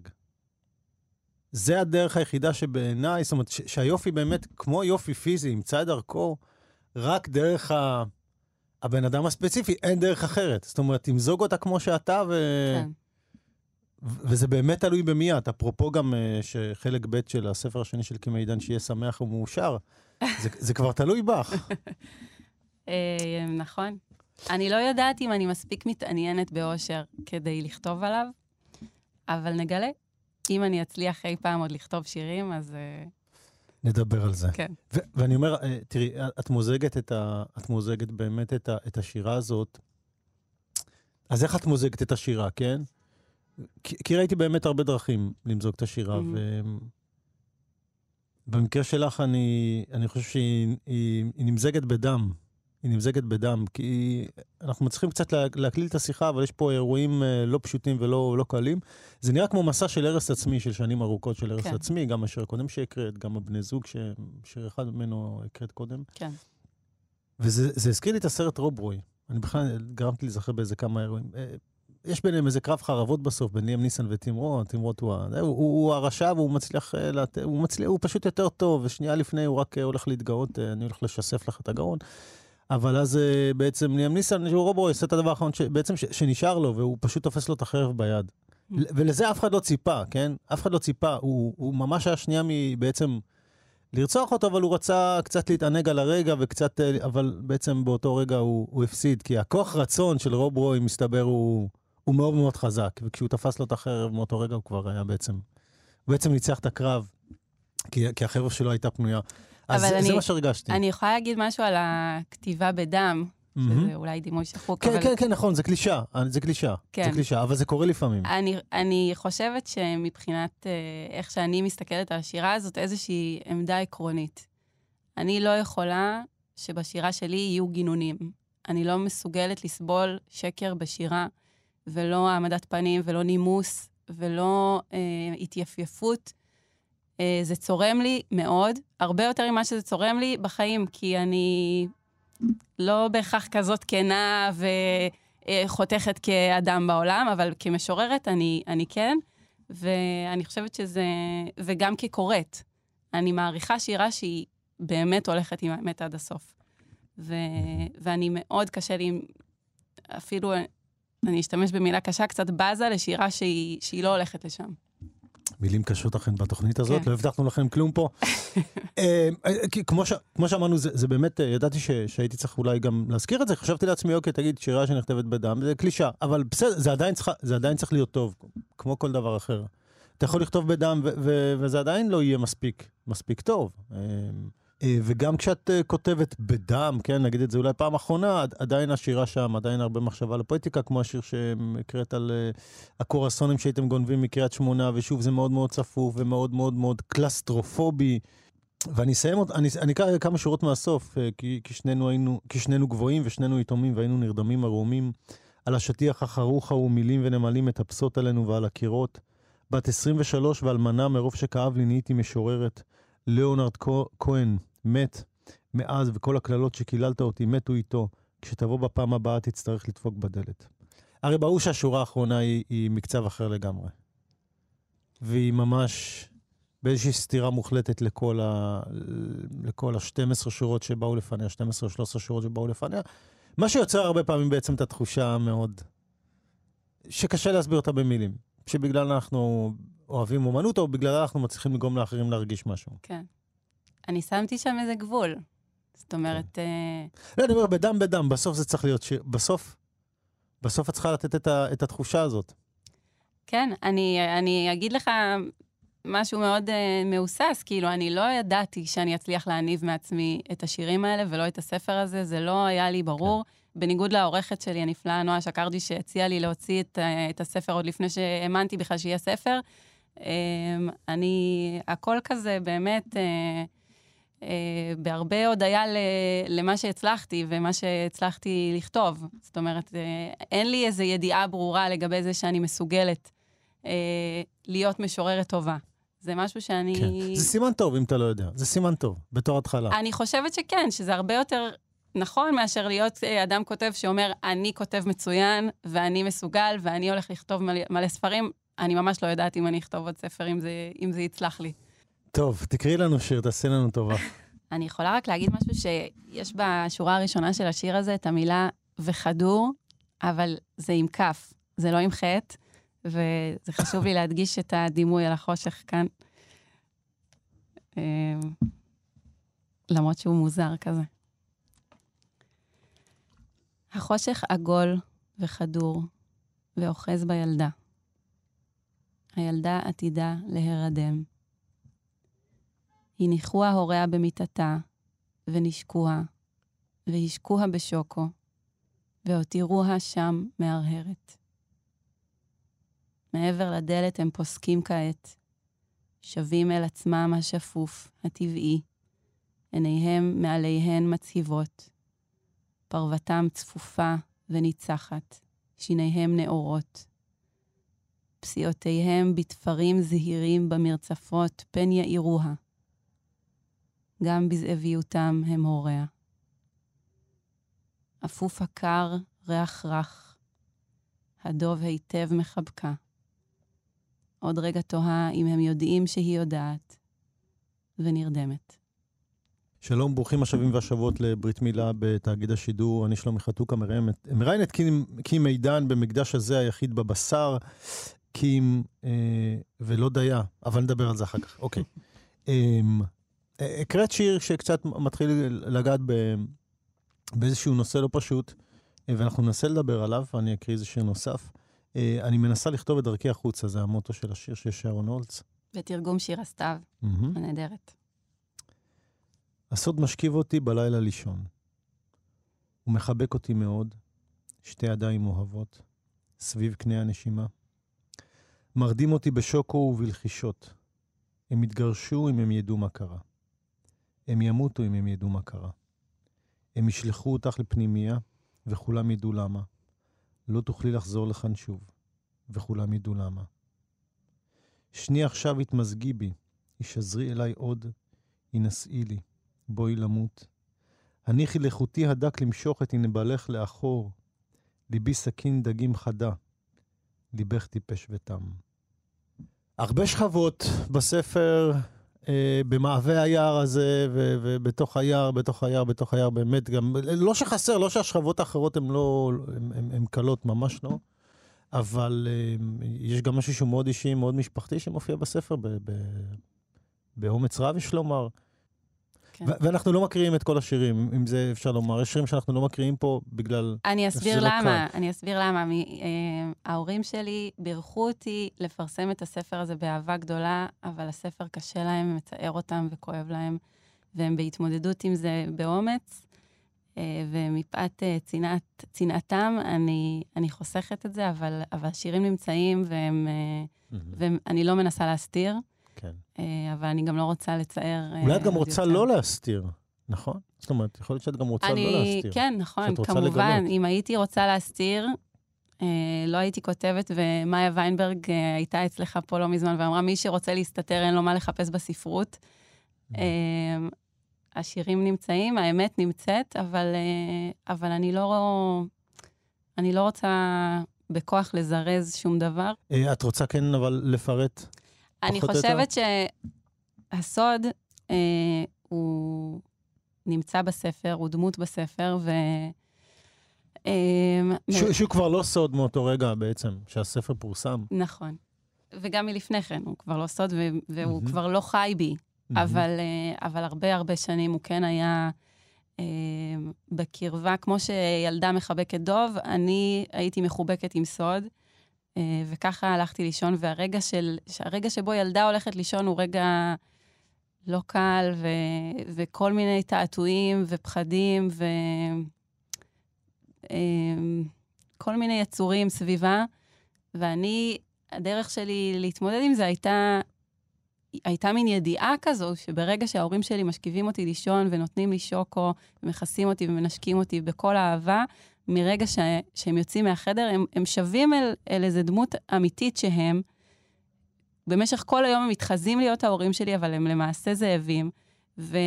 זה הדרך היחידה שבעיניי, זאת אומרת, שהיופי באמת, כמו יופי פיזי, ימצא את דרכו רק דרך ה... הבן אדם הספציפי, אין דרך אחרת. זאת אומרת, תמזוג אותה כמו שאתה, ו... כן. ו- וזה באמת תלוי במי את. אפרופו גם uh, שחלק ב' של הספר השני של קימי עידן, שיהיה שמח ומאושר, זה, זה כבר תלוי בך. אה, נכון. אני לא יודעת אם אני מספיק מתעניינת באושר כדי לכתוב עליו, אבל נגלה. אם אני אצליח אי פעם עוד לכתוב שירים, אז אה, נדבר על זה. כן. ו- ואני אומר, אה, תראי, את מוזגת, את ה- את מוזגת באמת את, ה- את השירה הזאת. אז איך את מוזגת את השירה, כן? כי, כי ראיתי באמת הרבה דרכים למזוג את השירה, Mhm. ובמקרה שלך אני, אני חושב שהיא היא, היא נמזגת בדם. היא נמזגת בדם, כי אנחנו מצליחים קצת לה, להקליל את השיחה, אבל יש פה אירועים אה, לא פשוטים ולא לא קלים. זה נראה כמו מסע של הרס עצמי, של שנים ארוכות של הרס כן. עצמי, גם השיר הקודם שהקראת, גם הבני זוג, ש- שיר אחד ממנו הקראת קודם. כן. וזה זה הזכיר לי את הסרט רוברוי. אני בכלל גרמתי להיזכר באיזה כמה אירועים. אה, יש ביניהם איזה קרב חרבות בסוף, בין ליאם ניסן. טים רוט הוא, ה- הוא, הוא, הוא הרשע והוא מצליח, אה. הוא, מצליח, הוא פשוט יותר טוב, ושנייה לפני הוא רק אה, הולך להתגאות, אה, אני הולך לשסף לך את הגרון. אבל אז אה, בעצם ליאם ניסן, שהוא רוברוי, עושה את הדבר האחרון. בעצם. שנשאר לו, והוא פשוט תופס לו את החרב ביד. ל- ולזה אף אחד לא ציפה, כן? אף אחד לא ציפה. הוא, הוא ממש היה שנייה מבעצם לרצוח אותו, אבל הוא רצה קצת להתענג על הרגע וקצת... אה, אבל בעצם באותו רגע הוא, הוא הפסיד, כי הכוח רצון של רוב רוי, מסתבר, הוא, הוא מאוד מאוד חזק. וכשהוא תפס לו את החרב מאותו רגע, הוא כבר היה בעצם... הוא בעצם ניצח את הקרב, כי, כי החרב שלו הייתה פנויה. אז זה, זה אני- מה שהרגשתי. אני יכולה להגיד משהו על הכתיבה בדם, מהמם. שזה אולי דימוי שחוק, כן, אבל כן, כן, נכון, זה קלישה. זה קלישה. כן. זה קלישה, אבל זה קורה לפעמים. אני, אני חושבת שמבחינת אה, איך שאני מסתכלת על השירה הזאת, איזושהי עמדה עקרונית. אני לא יכולה שבשירה שלי יהיו גינונים. אני לא מסוגלת לסבול שקר בשירה, ולא העמדת פנים, ולא נימוס, ולא אה, התייפייפות. אה, זה צורם לי מאוד, הרבה יותר ממה שזה צורם לי בחיים, כי אני לא בהכרח כזאת כנה וחותכת כאדם בעולם, אבל כמשוררת אני, אני כן, ואני חושבת שזה... וגם כקוראת. אני מעריכה שירה שהיא באמת הולכת עם האמת עד הסוף. ו, ואני מאוד קשה לי, אפילו, אני אשתמש במילה קשה, קצת בזה לשירה שהיא, שהיא לא הולכת לשם. מילים קשות לכם בתוכנית הזאת, כן. לא הבטחנו לכם כלום פה. אה, אה, כמו, ש, כמו שאמרנו, זה, זה באמת, אה, ידעתי ש, שהייתי צריך אולי גם להזכיר את זה, חשבתי לעצמי, אוקיי, תגיד, שירה שנכתבת בדם, זה קלישה, אבל בסדר, זה עדיין, צריך, זה עדיין צריך להיות טוב, כמו כל דבר אחר. אתה יכול לכתוב בדם, ו, ו, וזה עדיין לא יהיה מספיק, מספיק טוב. אה, וגם כשאת אה, כותבת בדם, כן, נגיד את זה אולי פעם אחרונה, עד- עדיין השירה שם, עדיין הרבה מחשבה לפוליטיקה, כמו השיר שהקראת על אה, הקורסונים שהייתם גונבים מקריית שמונה, ושוב, זה מאוד מאוד צפוף ומאוד מאוד מאוד קלסטרופובי. ואני אסיים אני, אני אקרא כמה שורות מהסוף, כי, כי, שנינו היינו, כי שנינו גבוהים ושנינו יתומים והיינו נרדמים ערומים. על השטיח החרוכה ומילים ונמלים מטפסות עלינו ועל הקירות. בת 23 ואלמנה מרוב שכאב לי נהייתי משוררת. ליאונרד כהן מת מאז, וכל הקללות שקיללת אותי מתו איתו. כשתבוא בפעם הבאה תצטרך לדפוק בדלת. הרי ברור שהשורה האחרונה היא, היא מקצב אחר לגמרי. והיא ממש באיזושהי סתירה מוחלטת לכל, ה... לכל ה-12 שורות שבאו לפניה, 12 או 13 שורות שבאו לפניה, מה שיוצר הרבה פעמים בעצם את התחושה המאוד... שקשה להסביר אותה במילים. שבגלל אנחנו אוהבים אומנות, או בגלל אנחנו מצליחים לגרום לאחרים להרגיש משהו. כן. אני שמתי שם איזה גבול. זאת אומרת, אה, לא, אני אומר, בדם בדם, בסוף זה צריך להיות שיר. בסוף, בסוף את צריכה לתת את, ה... את התחושה הזאת. כן, אני, אני אגיד לך משהו מאוד uh, מהוסס, כאילו, אני לא ידעתי שאני אצליח להניב מעצמי את השירים האלה ולא את הספר הזה, זה לא היה לי ברור. כן. בניגוד לעורכת שלי הנפלאה, נועה שקרדי, שהציעה לי להוציא את, uh, את הספר עוד לפני שהאמנתי בכלל שיהיה ספר. Um, אני, הכל כזה באמת... Uh, בהרבה הודיה למה שהצלחתי ומה שהצלחתי לכתוב. זאת אומרת, uh, אין לי איזו ידיעה ברורה לגבי זה שאני מסוגלת uh, להיות משוררת טובה. זה משהו שאני... כן. זה סימן טוב, אם אתה לא יודע. זה סימן טוב, בתור התחלה. אני חושבת שכן, שזה הרבה יותר נכון מאשר להיות אה, אדם כותב שאומר, אני כותב מצוין, ואני מסוגל, ואני הולך לכתוב מלא, מלא ספרים. אני ממש לא יודעת אם אני אכתוב עוד ספר, אם זה, אם זה יצלח לי. טוב, תקראי לנו שיר, תעשי לנו טובה. אני יכולה רק להגיד משהו שיש בשורה הראשונה של השיר הזה את המילה וכדור, אבל זה עם כף, זה לא עם חטא. וזה חשוב לי להדגיש את הדימוי על החושך כאן. אמ, למרות שהוא מוזר כזה. החושך עגול וחדור, ואוחז בילדה. הילדה עתידה להירדם. הניחוה הוריה במיטתה, ונשקוה, והשקוה בשוקו, והותירוה שם מהרהרת. מעבר לדלת הם פוסקים כעת, שבים אל עצמם השפוף, הטבעי, עיניהם מעליהן מצהיבות, פרוותם צפופה וניצחת, שיניהם נאורות. פסיעותיהם בתפרים זהירים במרצפות, פן יאירוה. גם בזאביותם הם הוריה. אפוף הקר, ריח רך, הדוב היטב מחבקה. עוד רגע תוהה אם הם יודעים שהיא יודעת, ונרדמת. שלום, ברוכים השבים והשבות לברית מילה בתאגיד השידור. אני שלומי חתוקה, מראיין את קים, מידן במקדש הזה היחיד בבשר. קים אה, ולא דייה, אבל נדבר על זה אחר כך. אוקיי. אה, הקראת שיר שקצת מתחיל לגעת ב, באיזשהו נושא לא פשוט, אה, ואנחנו ננסה לדבר עליו, ואני אקריא איזה שיר נוסף. אה, אני מנסה לכתוב את דרכי החוצה, זה המוטו של השיר של שרון הולץ. בתרגום שיר הסתיו, הנהדרת. הסוד משכיב אותי בלילה לישון. הוא מחבק אותי מאוד, שתי ידיים אוהבות, סביב קנה הנשימה. מרדים אותי בשוקו ובלחישות. הם יתגרשו אם הם ידעו מה קרה. הם ימותו אם הם ידעו מה קרה. הם ישלחו אותך לפנימייה, וכולם ידעו למה. לא תוכלי לחזור לכאן שוב, וכולם ידעו למה. שני עכשיו התמזגי בי, הישזרי אליי עוד, הנשאי לי, בואי למות. הניחי לחוטי הדק למשוך את הנבלך לאחור, ליבי סכין דגים חדה, ליבך טיפש ותם. הרבה שכבות בספר, במעבה היער הזה, ו- ובתוך היער, בתוך היער, בתוך היער, באמת גם, לא שחסר, לא שהשכבות האחרות הן לא, הן קלות, ממש לא, אבל אה, יש גם משהו שהוא מאוד אישי, מאוד משפחתי, שמופיע בספר, באומץ רב, יש לומר. כן. ואנחנו לא מקריאים את כל השירים, אם זה אפשר לומר. יש שירים שאנחנו לא מקריאים פה בגלל... אני אסביר לא למה, לא אני אסביר למה. מ, אה, ההורים שלי בירכו אותי לפרסם את הספר הזה באהבה גדולה, אבל הספר קשה להם, מצער אותם וכואב להם, והם בהתמודדות עם זה באומץ. אה, ומפאת אה, צנעת, צנעתם, אני, אני חוסכת את זה, אבל, אבל השירים נמצאים, והם, mm-hmm. ואני לא מנסה להסתיר. כן. אה, אבל אני גם לא רוצה לצער... אולי את גם רוצה יותר. לא להסתיר, נכון? זאת אומרת, יכול להיות שאת גם רוצה אני, לא להסתיר. כן, נכון, כמובן. לגלות. אם הייתי רוצה להסתיר, אה, לא הייתי כותבת, ומאיה ויינברג אה, הייתה אצלך פה לא מזמן ואמרה, מי שרוצה להסתתר, אין לו מה לחפש בספרות. Mm. השירים נמצאים, האמת נמצאת, אבל, אבל אני לא... אני לא רוצה בכוח לזרז שום דבר. את רוצה כן, אבל לפרט אני חושבת ש... הסוד אה, הוא נמצא בספר, הוא דמות בספר, ו... אה, שהוא שהוא כבר לא סוד מאותו רגע בעצם, שהספר פורסם. נכון. וגם מלפני כן, הוא כבר לא סוד, והוא מהמם. כבר לא חי בי. אבל, אה, אבל הרבה הרבה שנים הוא כן היה אה, בקרבה, כמו שילדה מחבקת דוב, אני הייתי מחובקת עם סוד, וככה הלכתי לישון, והרגע של, הרגע שבו ילדה הולכת לישון הוא רגע לא קל, ו, וכל מיני תעתועים ופחדים, וכל מיני יצורים סביבה, ואני, הדרך שלי להתמודד עם זה הייתה הייתה מין ידיעה כזו, שברגע שההורים שלי משכיבים אותי לישון ונותנים לי שוקו, ומכסים אותי ומנשקים אותי בכל אהבה, מרגע ש... שהם יוצאים מהחדר, הם, הם שווים אל, אל איזו דמות אמיתית שהם. במשך כל היום הם מתחזים להיות ההורים שלי, אבל הם למעשה זאבים. ו...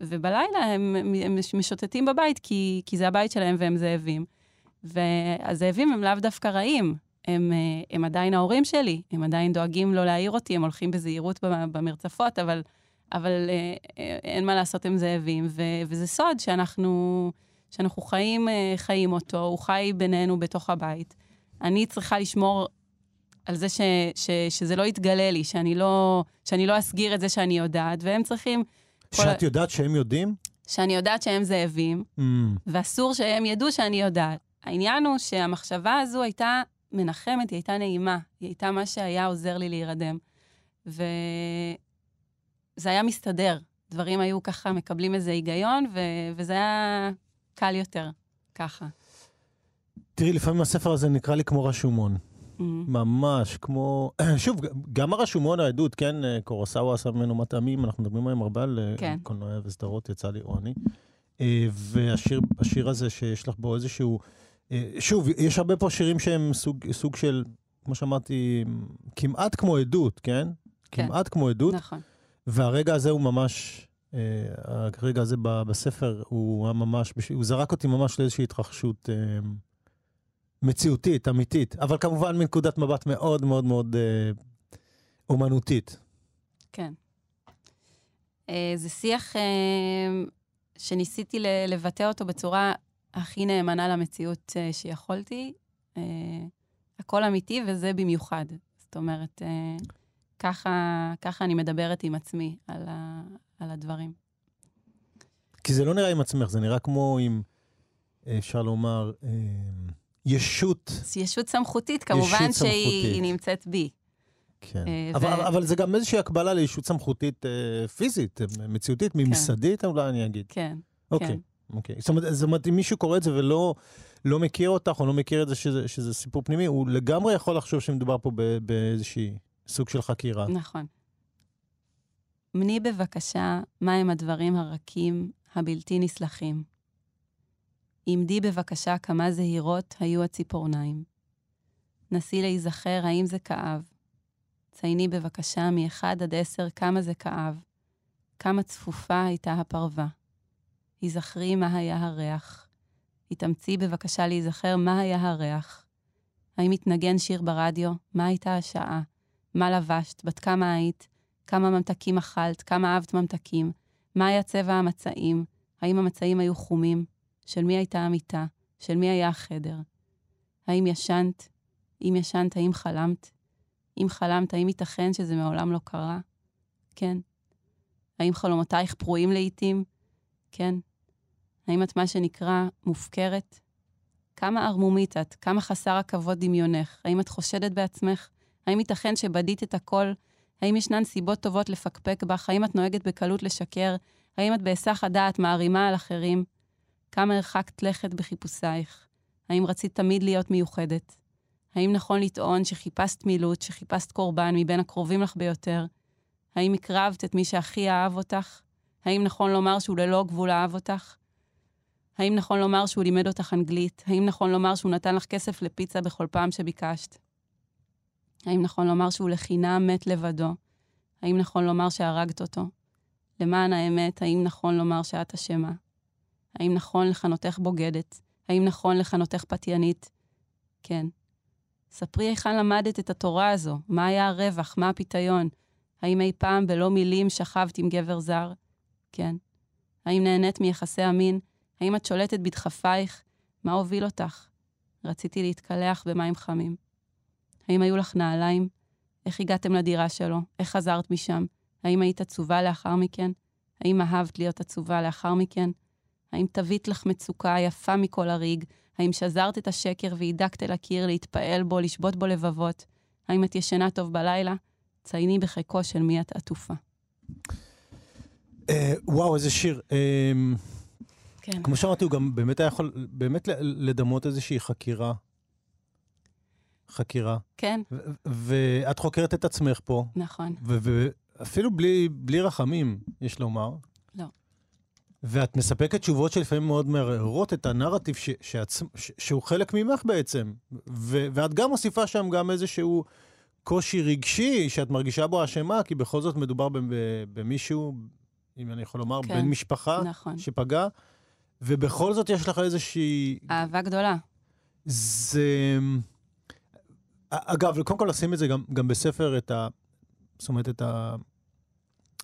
ובלילה הם, הם משוטטים בבית, כי, כי זה הבית שלהם והם זאבים. והזאבים הם לאו דווקא רעים, הם, הם עדיין ההורים שלי, הם עדיין דואגים לא להעיר אותי, הם הולכים בזהירות במ- במרצפות, אבל, אבל אה, אה, אין מה לעשות, הם זאבים. ו, וזה סוד שאנחנו, שאנחנו חיים, אה, חיים אותו, הוא חי בינינו בתוך הבית. אני צריכה לשמור על זה ש, ש, שזה לא יתגלה לי, שאני לא, שאני לא אסגיר את זה שאני יודעת, והם צריכים... כל- שאת יודעת שהם יודעים? שאני יודעת שהם זאבים, Mm, ואסור שהם ידעו שאני יודעת. העניין הוא שהמחשבה הזו הייתה מנחמת, היא הייתה נעימה, היא הייתה מה שהיה עוזר לי להירדם. וזה היה מסתדר. דברים היו ככה מקבלים איזה היגיון, ו... וזה היה קל יותר, ככה. תראי, לפעמים הספר הזה נקרא לי כמו רשומון. Mhm. ממש כמו... שוב, גם הרשומון, העדות, כן, אה, קורוסאווה עשה ממנו מטעמים, אנחנו מדברים היום הרבה על אה, כן. קולנוע וסדרות, יצא לי או אני. אה, והשיר השיר הזה שיש לך בו איזשהו... שוב, יש הרבה פה שירים שהם סוג, סוג של, כמו שאמרתי, כמעט כמו עדות, כן? כן. כמעט כמו עדות, נכון. והרגע הזה הוא ממש... אה, הרגע הזה בספר הוא היה ממש, הוא זרק אותי ממש לאיזושהי התרחשות אה, מציאותית, אמיתית, אבל כמובן מנקודת מבט מאוד מאוד מאוד אה, אומנותית. כן. זה שיח שניסיתי לבטא אותו בצורה הכי נאמנה למציאות שיכולתי. הכל אמיתי, וזה במיוחד. זאת אומרת, ככה, ככה אני מדברת עם עצמי על, על הדברים. כי זה לא נראה עם עצמך, זה נראה כמו עם, אה, אפשר לומר, אה, ישות. ישות סמכותית, כמובן ישות שהיא סמכותית. נמצאת בי. כן. אה, אבל, ו- אבל זה גם איזושהי הקבלה לישות סמכותית אה, פיזית, מציאותית, ממסדית, אולי אני אגיד. כן, אוקיי. כן. אוקיי. זאת אומרת, זאת אומרת, אם מישהו קורא את זה ולא לא מכיר אותך, או לא מכיר את זה שזה, שזה סיפור פנימי, הוא לגמרי יכול לחשוב שמדובר פה ב- באיזושהי סוג של חקירה. נכון. מני בבקשה מהם הדברים הרכים, הבלתי נסלחים. עמדי בבקשה כמה זהירות היו הציפורניים. נסי להיזכר האם זה כאב. צייני בבקשה מאחד עד עשר כמה זה כאב. כמה צפופה הייתה הפרווה. היזכרי מה היה הריח. התאמצי בבקשה להיזכר מה היה הריח. האם התנגן שיר ברדיו? מה הייתה השעה? מה לבשת? בת כמה היית? כמה ממתקים אכלת? כמה אהבת ממתקים? מה היה צבע המצעים? האם המצעים היו חומים? של מי הייתה המיטה? של מי היה החדר? האם ישנת? אם ישנת, האם חלמת? אם חלמת, האם ייתכן שזה מעולם לא קרה? כן. האם חלומותייך פרועים לעתים? כן. האם את מה שנקרא מופקרת? כמה ערמומית את? כמה חסר הכבוד דמיונך? האם את חושדת בעצמך? האם ייתכן שבדית את הכל? האם ישנן סיבות טובות לפקפק בך? האם את נוהגת בקלות לשקר? האם את בהיסח הדעת מערימה על אחרים? כמה הרחקת לכת בחיפושייך? האם רצית תמיד להיות מיוחדת? האם נכון לטעון שחיפשת מילוט, שחיפשת קורבן מבין הקרובים לך ביותר? האם הקרבת את מי שהכי אהב אותך? האם נכון לומר שהוא ללא גבול אהב אותך? האם נכון לומר שהוא לימד אותך אנגלית? האם נכון לומר שהוא נתן לך כסף לפיצה בכל פעם שביקשת? האם נכון לומר שהוא לחינם מת לבדו? האם נכון לומר שהרגת אותו? למען האמת, האם נכון לומר שאת אשמה? האם נכון לכנותך בוגדת? האם נכון לכנותך פתיינית? כן. ספרי היכן למדת את התורה הזו, מה היה הרווח, מה הפיתיון? האם אי פעם בלא מילים שכבת עם גבר זר? כן. האם נהנית מיחסי המין? האם את שולטת בדחפייך? מה הוביל אותך? רציתי להתקלח במים חמים. האם היו לך נעליים? איך הגעתם לדירה שלו? איך חזרת משם? האם היית עצובה לאחר מכן? האם אהבת להיות עצובה לאחר מכן? האם תווית לך מצוקה יפה מכל הריג? האם שזרת את השקר והידקת אל הקיר להתפעל בו, לשבות בו לבבות? האם את ישנה טוב בלילה? צייני בחיקו של מי את עטופה. אה, וואו, איזה שיר. אה, כן. כמו שאמרתי, הוא גם באמת היה יכול באמת לדמות איזושהי חקירה. חקירה. כן, ואת חוקרת את עצמך פה, נכון. ואפילו בלי, בלי רחמים, יש לומר. לא. ואת מספקת תשובות שלפעמים מאוד מערערות את הנרטיב ש- שעצ... ש- שהוא חלק ממך בעצם. ו- ואת גם מוסיפה שם גם איזשהו קושי רגשי שאת מרגישה בו אשמה, כי בכל זאת מדובר במישהו, אם אני יכול לומר, כן. בן משפחה נכון. שפגע, ובכל זאת יש לך איזושהי... אהבה גדולה. זה... אגב, קודם כל לשים את זה גם, גם בספר, את ה... זאת אומרת, את ה...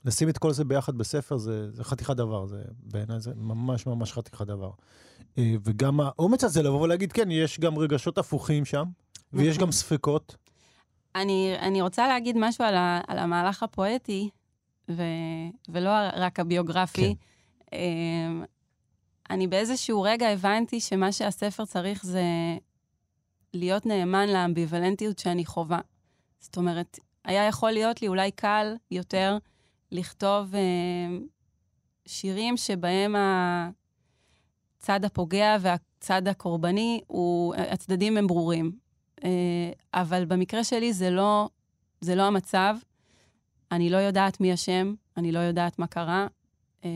לשים את כל זה ביחד בספר זה, זה חתיכת דבר, זה בעיניי זה ממש ממש חתיכת דבר. אה, וגם האומץ הזה לבוא ולהגיד, כן, יש גם רגשות הפוכים שם, ויש. גם ספקות. אני, אני רוצה להגיד משהו על, ה, על המהלך הפואטי, ו, ולא רק הביוגרפי. כן. אני באיזשהו רגע הבנתי שמה שהספר צריך זה להיות נאמן לאמביוולנטיות שאני חווה. זאת אומרת, היה יכול להיות לי אולי קל יותר לכתוב אה, שירים שבהם הצד הפוגע והצד הקורבני, הוא, הצדדים הם ברורים. אה, אבל במקרה שלי זה לא, זה לא המצב. אני לא יודעת מי אשם, אני לא יודעת מה קרה. אה,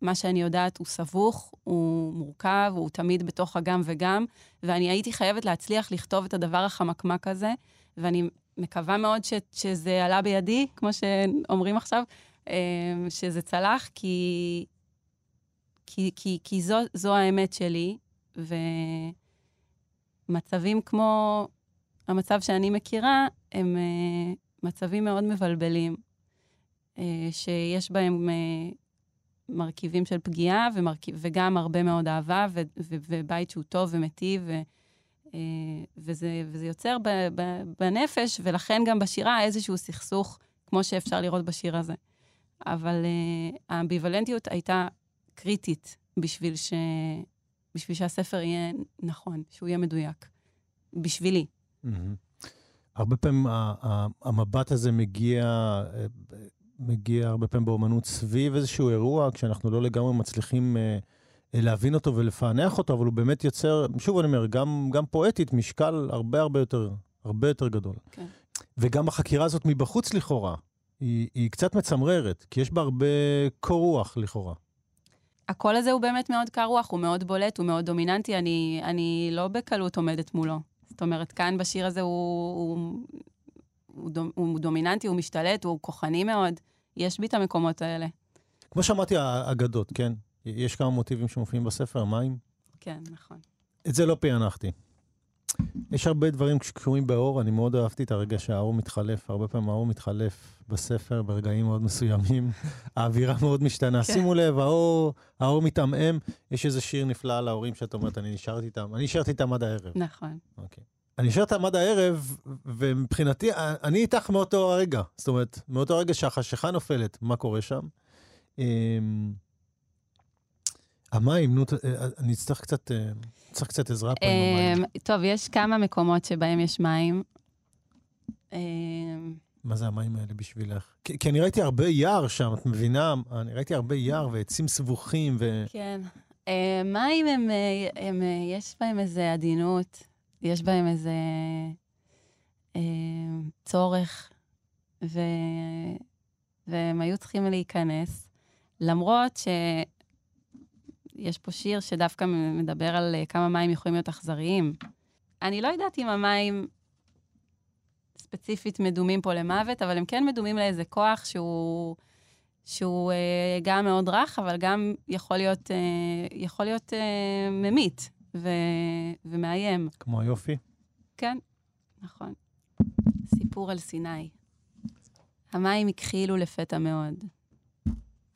מה שאני יודעת הוא סבוך, הוא מורכב, הוא תמיד בתוך הגם וגם, ואני הייתי חייבת להצליח לכתוב את הדבר החמקמק הזה, ואני מקווה מאוד ש, שזה עלה בידי, כמו שאומרים עכשיו, אה, שזה צלח, כי, כי, כי, כי זו, זו האמת שלי, ומצבים כמו המצב שאני מכירה, הם אה, מצבים מאוד מבלבלים, אה, שיש בהם... מרכיבים של פגיעה ומרכיב, וגם הרבה מאוד אהבה ו, ו, ובית שהוא טוב ומיטיב, ו, וזה, וזה יוצר ב, ב, בנפש, ולכן גם בשירה איזשהו סכסוך, כמו שאפשר לראות בשיר הזה. אבל uh, האמביוולנטיות הייתה קריטית בשביל, ש, בשביל שהספר יהיה נכון, שהוא יהיה מדויק. בשבילי. Mm-hmm. הרבה פעמים המבט הזה מגיע מגיע הרבה פעמים באומנות סביב איזשהו אירוע, כשאנחנו לא לגמרי מצליחים אה, להבין אותו ולפענח אותו, אבל הוא באמת יוצר, שוב אני אומר, גם, גם פואטית, משקל הרבה הרבה יותר, הרבה יותר גדול. כן. וגם החקירה הזאת מבחוץ לכאורה, היא, היא קצת מצמררת, כי יש בה הרבה קור רוח לכאורה. הקול הזה הוא באמת מאוד קר רוח, הוא מאוד בולט, הוא מאוד דומיננטי, אני, אני לא בקלות עומדת מולו. זאת אומרת, כאן בשיר הזה הוא, הוא, הוא, דומ, הוא דומיננטי, הוא משתלט, הוא כוחני מאוד. יש בי את המקומות האלה. כמו שאמרתי, האגדות, כן? יש כמה מוטיבים שמופיעים בספר, מים? כן, נכון. את זה לא פענחתי. יש הרבה דברים שקשורים באור, אני מאוד אהבתי את הרגע שהאור מתחלף, הרבה פעמים האור מתחלף בספר ברגעים מאוד מסוימים, האווירה מאוד משתנה. כן. שימו לב, האור, האור מתעמעם, יש איזה שיר נפלא על ההורים שאת אומרת, אני נשארת איתם, אני נשארת איתם עד הערב. נכון. אוקיי. אני נשארת עד הערב, ומבחינתי, אני איתך מאותו הרגע. זאת אומרת, מאותו רגע שהחשיכה נופלת, מה קורה שם? המים, נו, אני אצטרך קצת, צריך קצת עזרה פה עם המים. טוב, יש כמה מקומות שבהם יש מים. מה זה המים האלה בשבילך? כי, כי אני ראיתי הרבה יער שם, את מבינה? אני ראיתי הרבה יער ועצים סבוכים ו... כן. מים הם, הם, יש בהם איזה עדינות. יש בהם איזה אה, צורך, ו... והם היו צריכים להיכנס, למרות שיש פה שיר שדווקא מדבר על כמה מים יכולים להיות אכזריים. אני לא יודעת אם המים ספציפית מדומים פה למוות, אבל הם כן מדומים לאיזה כוח שהוא, שהוא אה, גם מאוד רך, אבל גם יכול להיות, אה, יכול להיות אה, ממית. ו... ומאיים. כמו היופי? כן, נכון. סיפור על סיני. המים הכחילו לפתע מאוד.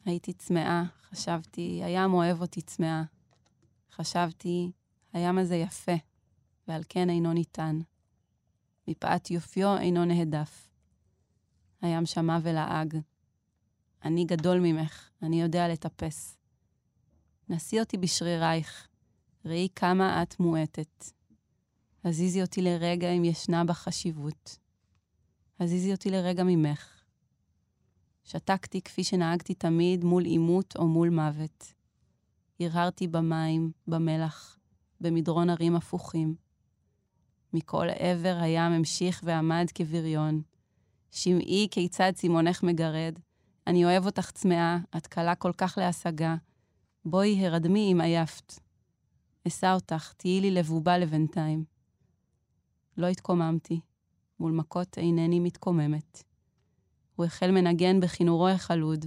הייתי צמאה, חשבתי, הים אוהב אותי צמאה. חשבתי, הים הזה יפה, ועל כן אינו ניתן. מפאת יופיו אינו נהדף. הים שמע ולעג. אני גדול ממך, אני יודע לטפס. נשיא אותי בשרירייך, ראי כמה את מועטת. הזיזי אותי לרגע אם ישנה בה חשיבות. הזיזי אותי לרגע ממך. שתקתי כפי שנהגתי תמיד מול עימות או מול מוות. הרהרתי במים, במלח, במדרון הרים הפוכים. מכל עבר הים המשיך ועמד כבריון. שמעי כיצד צימונך מגרד. אני אוהב אותך צמאה, את קלה כל כך להשגה. בואי הרדמי אם עייפת. אשא אותך, תהיי לי לבובה לבינתיים. לא התקוממתי. מול מכות אינני מתקוממת. הוא החל מנגן בכינורו החלוד.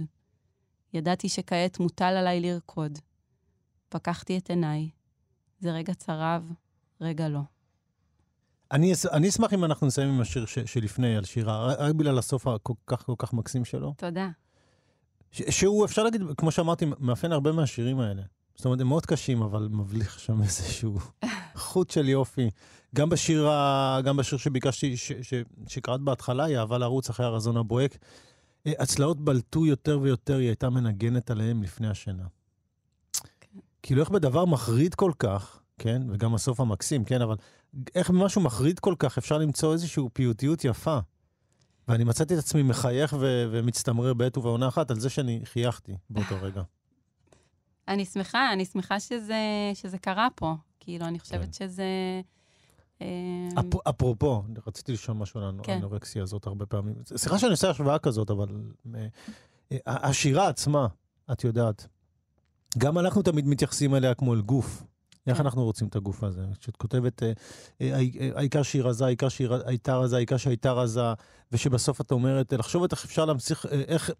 ידעתי שכעת מוטל עליי לרקוד. פקחתי את עיניי. זה רגע צרב, רגע לא. אני, אני אשמח אם אנחנו נסיים עם השיר ש, שלפני, על שירה, רק בגלל הסוף הכל כך כל כך מקסים שלו. תודה. ש, שהוא, אפשר להגיד, כמו שאמרתי, מאפיין הרבה מהשירים האלה. זאת אומרת, הם מאוד קשים, אבל מבליח שם איזשהו חוט של יופי. גם בשיר, ה- גם בשיר שביקשתי, ש, ש, שקראת בהתחלה, היא אהבה לרוץ אחרי הרזון הבוהק. אה, הצלעות בלטו יותר ויותר, היא הייתה מנגנת עליהם לפני השינה. כאילו, איך בדבר מחריד כל כך, כן, וגם הסוף המקסים, כן, אבל איך במשהו מחריד כל כך אפשר למצוא איזושהי פיוטיות יפה. ואני מצאתי את עצמי מחייך ו- ומצטמרר בעת ובעונה אחת על זה שאני חייכתי באותו רגע. אני שמחה, אני שמחה שזה, שזה קרה פה. כאילו, אני חושבת כן. שזה... אה, אפ- אפרופו, רציתי לשאול משהו על כן. האנורקסיה הזאת הרבה פעמים. סליחה שאני עושה השוואה כזאת, אבל אה, אה, השירה עצמה, את יודעת, גם אנחנו תמיד מתייחסים אליה כמו אל גוף. איך כן. אנחנו רוצים את הגוף הזה? כשאת כותבת, העי- העיקר שהיא רזה, העיקר שהיא הייתה רזה, העיקר שהייתה רזה, ושבסוף את אומרת, לחשוב איך אפשר להמשיך, איך,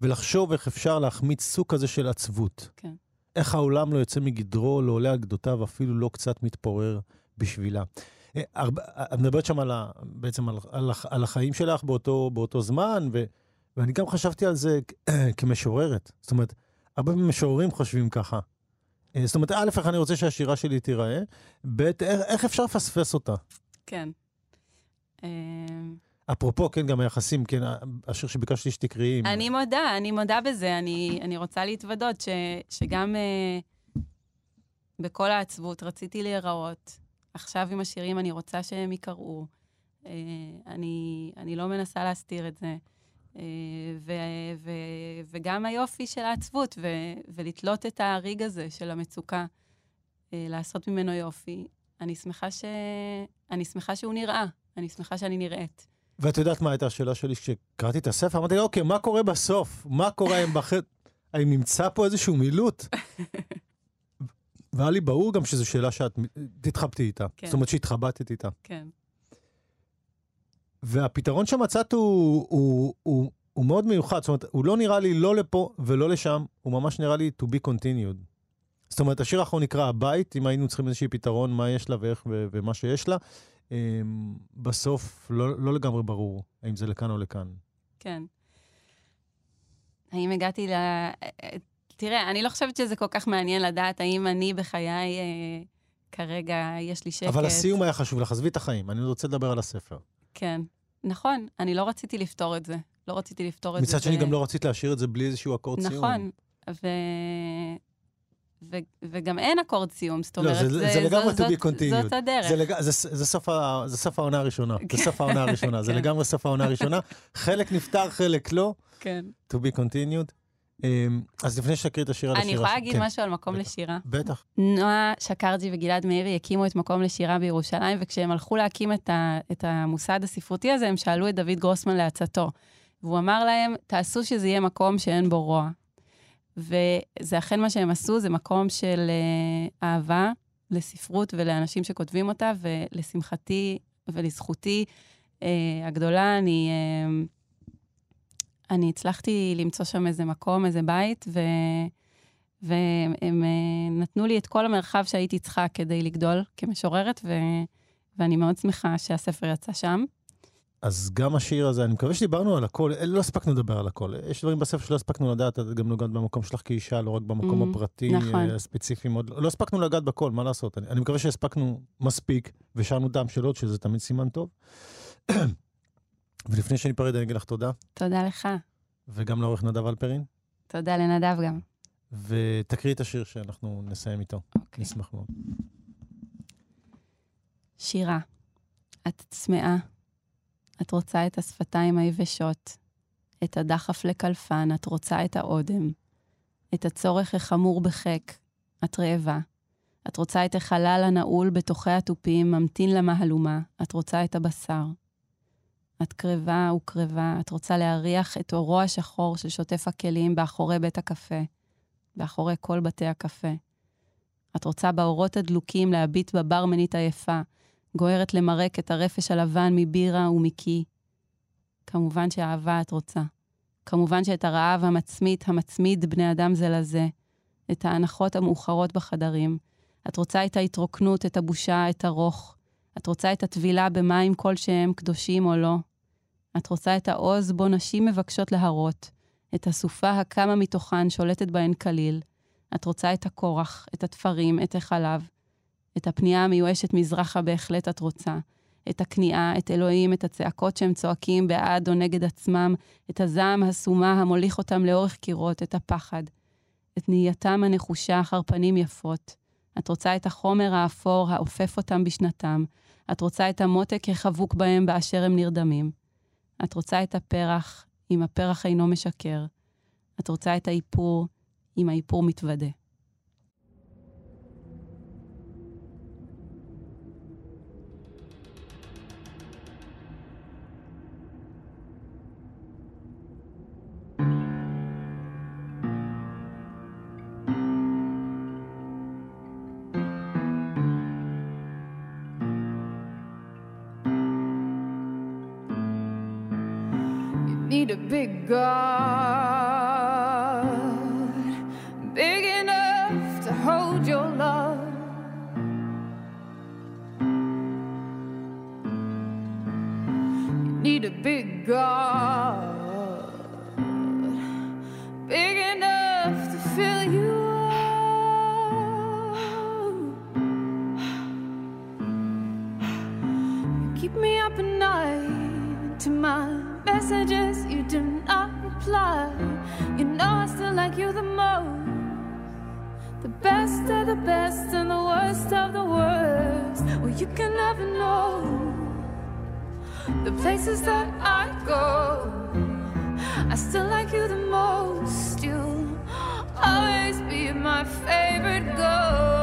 ולחשוב איך אפשר להחמיץ סוג כזה של עצבות. כן. איך העולם לא יוצא מגדרו, לא עולה על גדותיו, אפילו לא קצת מתפורר בשבילה. אה, הרבה- את מדברת שם על ה, בעצם על, על, על החיים שלך באותו, באותו זמן, ו, ואני גם חשבתי על זה כמשוררת. זאת אומרת, הרבה משוררים חושבים ככה. אה, זאת אומרת, א', איך אני רוצה שהשירה שלי תיראה, ב', איך, איך אפשר לפספס אותה? כן. אפרופו, כן, גם היחסים, כן, השיר שביקשתי שתקראי. אני מודה, אני מודה בזה. אני, אני רוצה להתוודות ש, שגם אה, בכל העצבות רציתי להיראות. עכשיו עם השירים אני רוצה שהם ייקראו. אה, אני, אני לא מנסה להסתיר את זה. אה, ו, ו, וגם היופי של העצבות, ו, ולתלות את הריג הזה של המצוקה, אה, לעשות ממנו יופי. אני שמחה, ש... אני שמחה שהוא נראה, אני שמחה שאני נראית. ואת יודעת מה הייתה השאלה שלי כשקראתי את הספר? אמרתי, אוקיי, מה קורה בסוף? מה קורה אם בחטא? האם נמצא פה איזשהו מילוט? והיה לי ברור גם שזו שאלה שאת תתחבטי איתה. כן. זאת אומרת שהתחבטת איתה. כן. והפתרון שמצאת הוא, הוא, הוא, הוא מאוד מיוחד. זאת אומרת, הוא לא נראה לי לא לפה ולא לשם, הוא ממש נראה לי to be continued. זאת אומרת, השיר האחרון נקרא הבית, אם היינו צריכים איזשהו פתרון, מה יש לה ואיך ו- ומה שיש לה. אמ, בסוף לא, לא לגמרי ברור האם זה לכאן או לכאן. כן. האם הגעתי ל... תראה, אני לא חושבת שזה כל כך מעניין לדעת האם אני בחיי אה, כרגע יש לי שקט. אבל הסיום היה חשוב לך, עזבי את החיים, אני רוצה לדבר על הספר. כן. נכון, אני לא רציתי לפתור את זה. לא רציתי לפתור את זה. מצד שני, ב- גם לא רצית להשאיר את זה בלי איזשהו אקורד סיום. נכון. ו... וגם אין אקורד סיום, זאת לא, אומרת, זה- זה לגמרי זאת- to be continued. זאת הדרך. זה, לג... זה, זה, סוף ה... זה סוף העונה הראשונה, זה סוף העונה הראשונה, זה. לגמרי סוף העונה הראשונה. חלק נפתר, חלק לא, כן. to be continued. אמ, אז לפני שתקריא את השיר על אני השירה... יכולה להגיד כן, משהו על מקום. לשירה? בטח. נועה שקרג'י וגלעד מאירי הקימו את מקום לשירה בירושלים, וכשהם הלכו להקים את המוסד הספרותי הזה, הם שאלו את דוד גרוסמן לעצתו. והוא אמר להם, תעשו שזה יהיה מקום שאין בו רוע. וזה אכן מה שהם עשו, זה מקום של אה, אהבה לספרות ולאנשים שכותבים אותה, ולשמחתי ולזכותי אה, הגדולה, אני, אה, אני הצלחתי למצוא שם איזה מקום, איזה בית, ו... והם אה, נתנו לי את כל המרחב שהייתי צריכה כדי לגדול כמשוררת, ו... ואני מאוד שמחה שהספר יצא שם. אז גם השיר הזה, אני מקווה שדיברנו על הכל, אה, לא הספקנו לדבר על הכל. יש דברים בספר שלא הספקנו לדעת, את גם נוגעת במקום שלך כאישה, לא רק במקום Mm, הפרטי, נכון. אה, הספציפי מאוד. לא הספקנו לגעת בכל, מה לעשות? אני, אני מקווה שהספקנו מספיק, ושאלנו דם שאלות, שזה תמיד סימן טוב. ולפני שניפרד, אני אגיד לך תודה, תודה לך. וגם לעורך נדב אלפרין, תודה לנדב גם. ותקריא את השיר שאנחנו נסיים איתו. אוקיי. נשמח מאוד. שירה, את צמאה. את רוצה את השפתיים היבשות, את הדחף לקלפן, את רוצה את האודם, את הצורך החמור בחק, את רעבה. את רוצה את החלל הנעול בתוכי התופים, ממתין למהלומה, את רוצה את הבשר. את קרבה וקרבה, את רוצה להריח את אורו השחור של שוטף הכלים באחורי בית הקפה, באחורי כל בתי הקפה. את רוצה באורות הדלוקים להביט בברמנית היפה, גוערת למרק את הרפש הלבן מבירה ומקי. כמובן שאהבה את רוצה. כמובן שאת הרעב המצמית, המצמיד בני אדם זה לזה. את ההנחות המאוחרות בחדרים. את רוצה את ההתרוקנות, את הבושה, את הרוך. את רוצה את הטבילה במים כלשהם, קדושים או לא. את רוצה את העוז בו נשים מבקשות להרות. את הסופה הקמה מתוכן, שולטת בהן כליל. את רוצה את הכורח, את התפרים, את החלב. את הפנייה המיואשת מזרחה בהחלט את רוצה. את הכניעה, את אלוהים, את הצעקות שהם צועקים בעד או נגד עצמם, את הזעם הסומה המוליך אותם לאורך קירות, את הפחד. את נהייתם הנחושה אחר פנים יפות. את רוצה את החומר האפור האופף אותם בשנתם. את רוצה את המותק החבוק בהם באשר הם נרדמים. את רוצה את הפרח, אם הפרח אינו משקר. את רוצה את האיפור, אם האיפור מתוודה. God, best of the best and the worst of the worst. Well, you can never know the places that I go. I still like you the most. You'll always be my favorite ghost.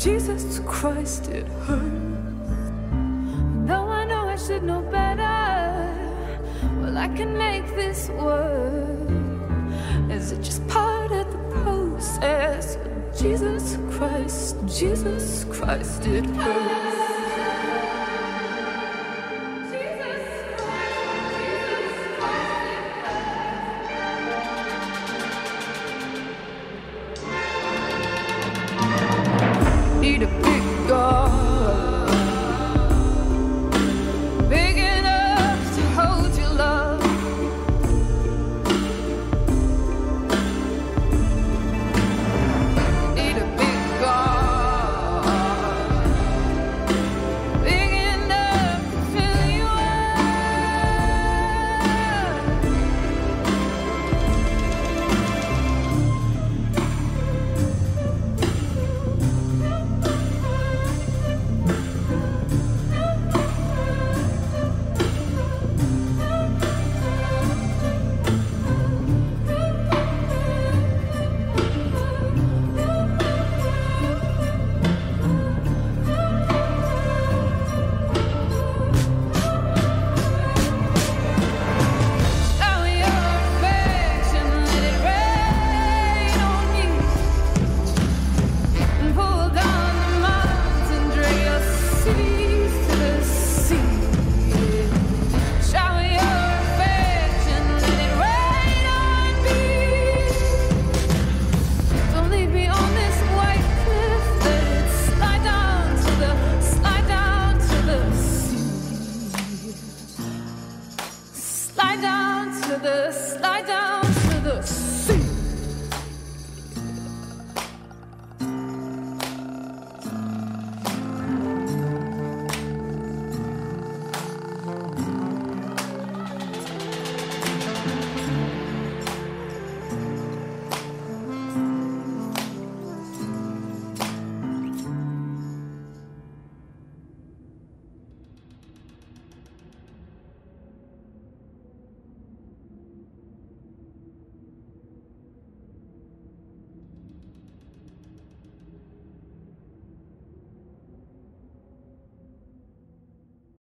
Jesus Christ, it hurts. Though I know I should know better, well, I can make this work. Is it just part of the process? Jesus Christ, Jesus Christ, it hurts.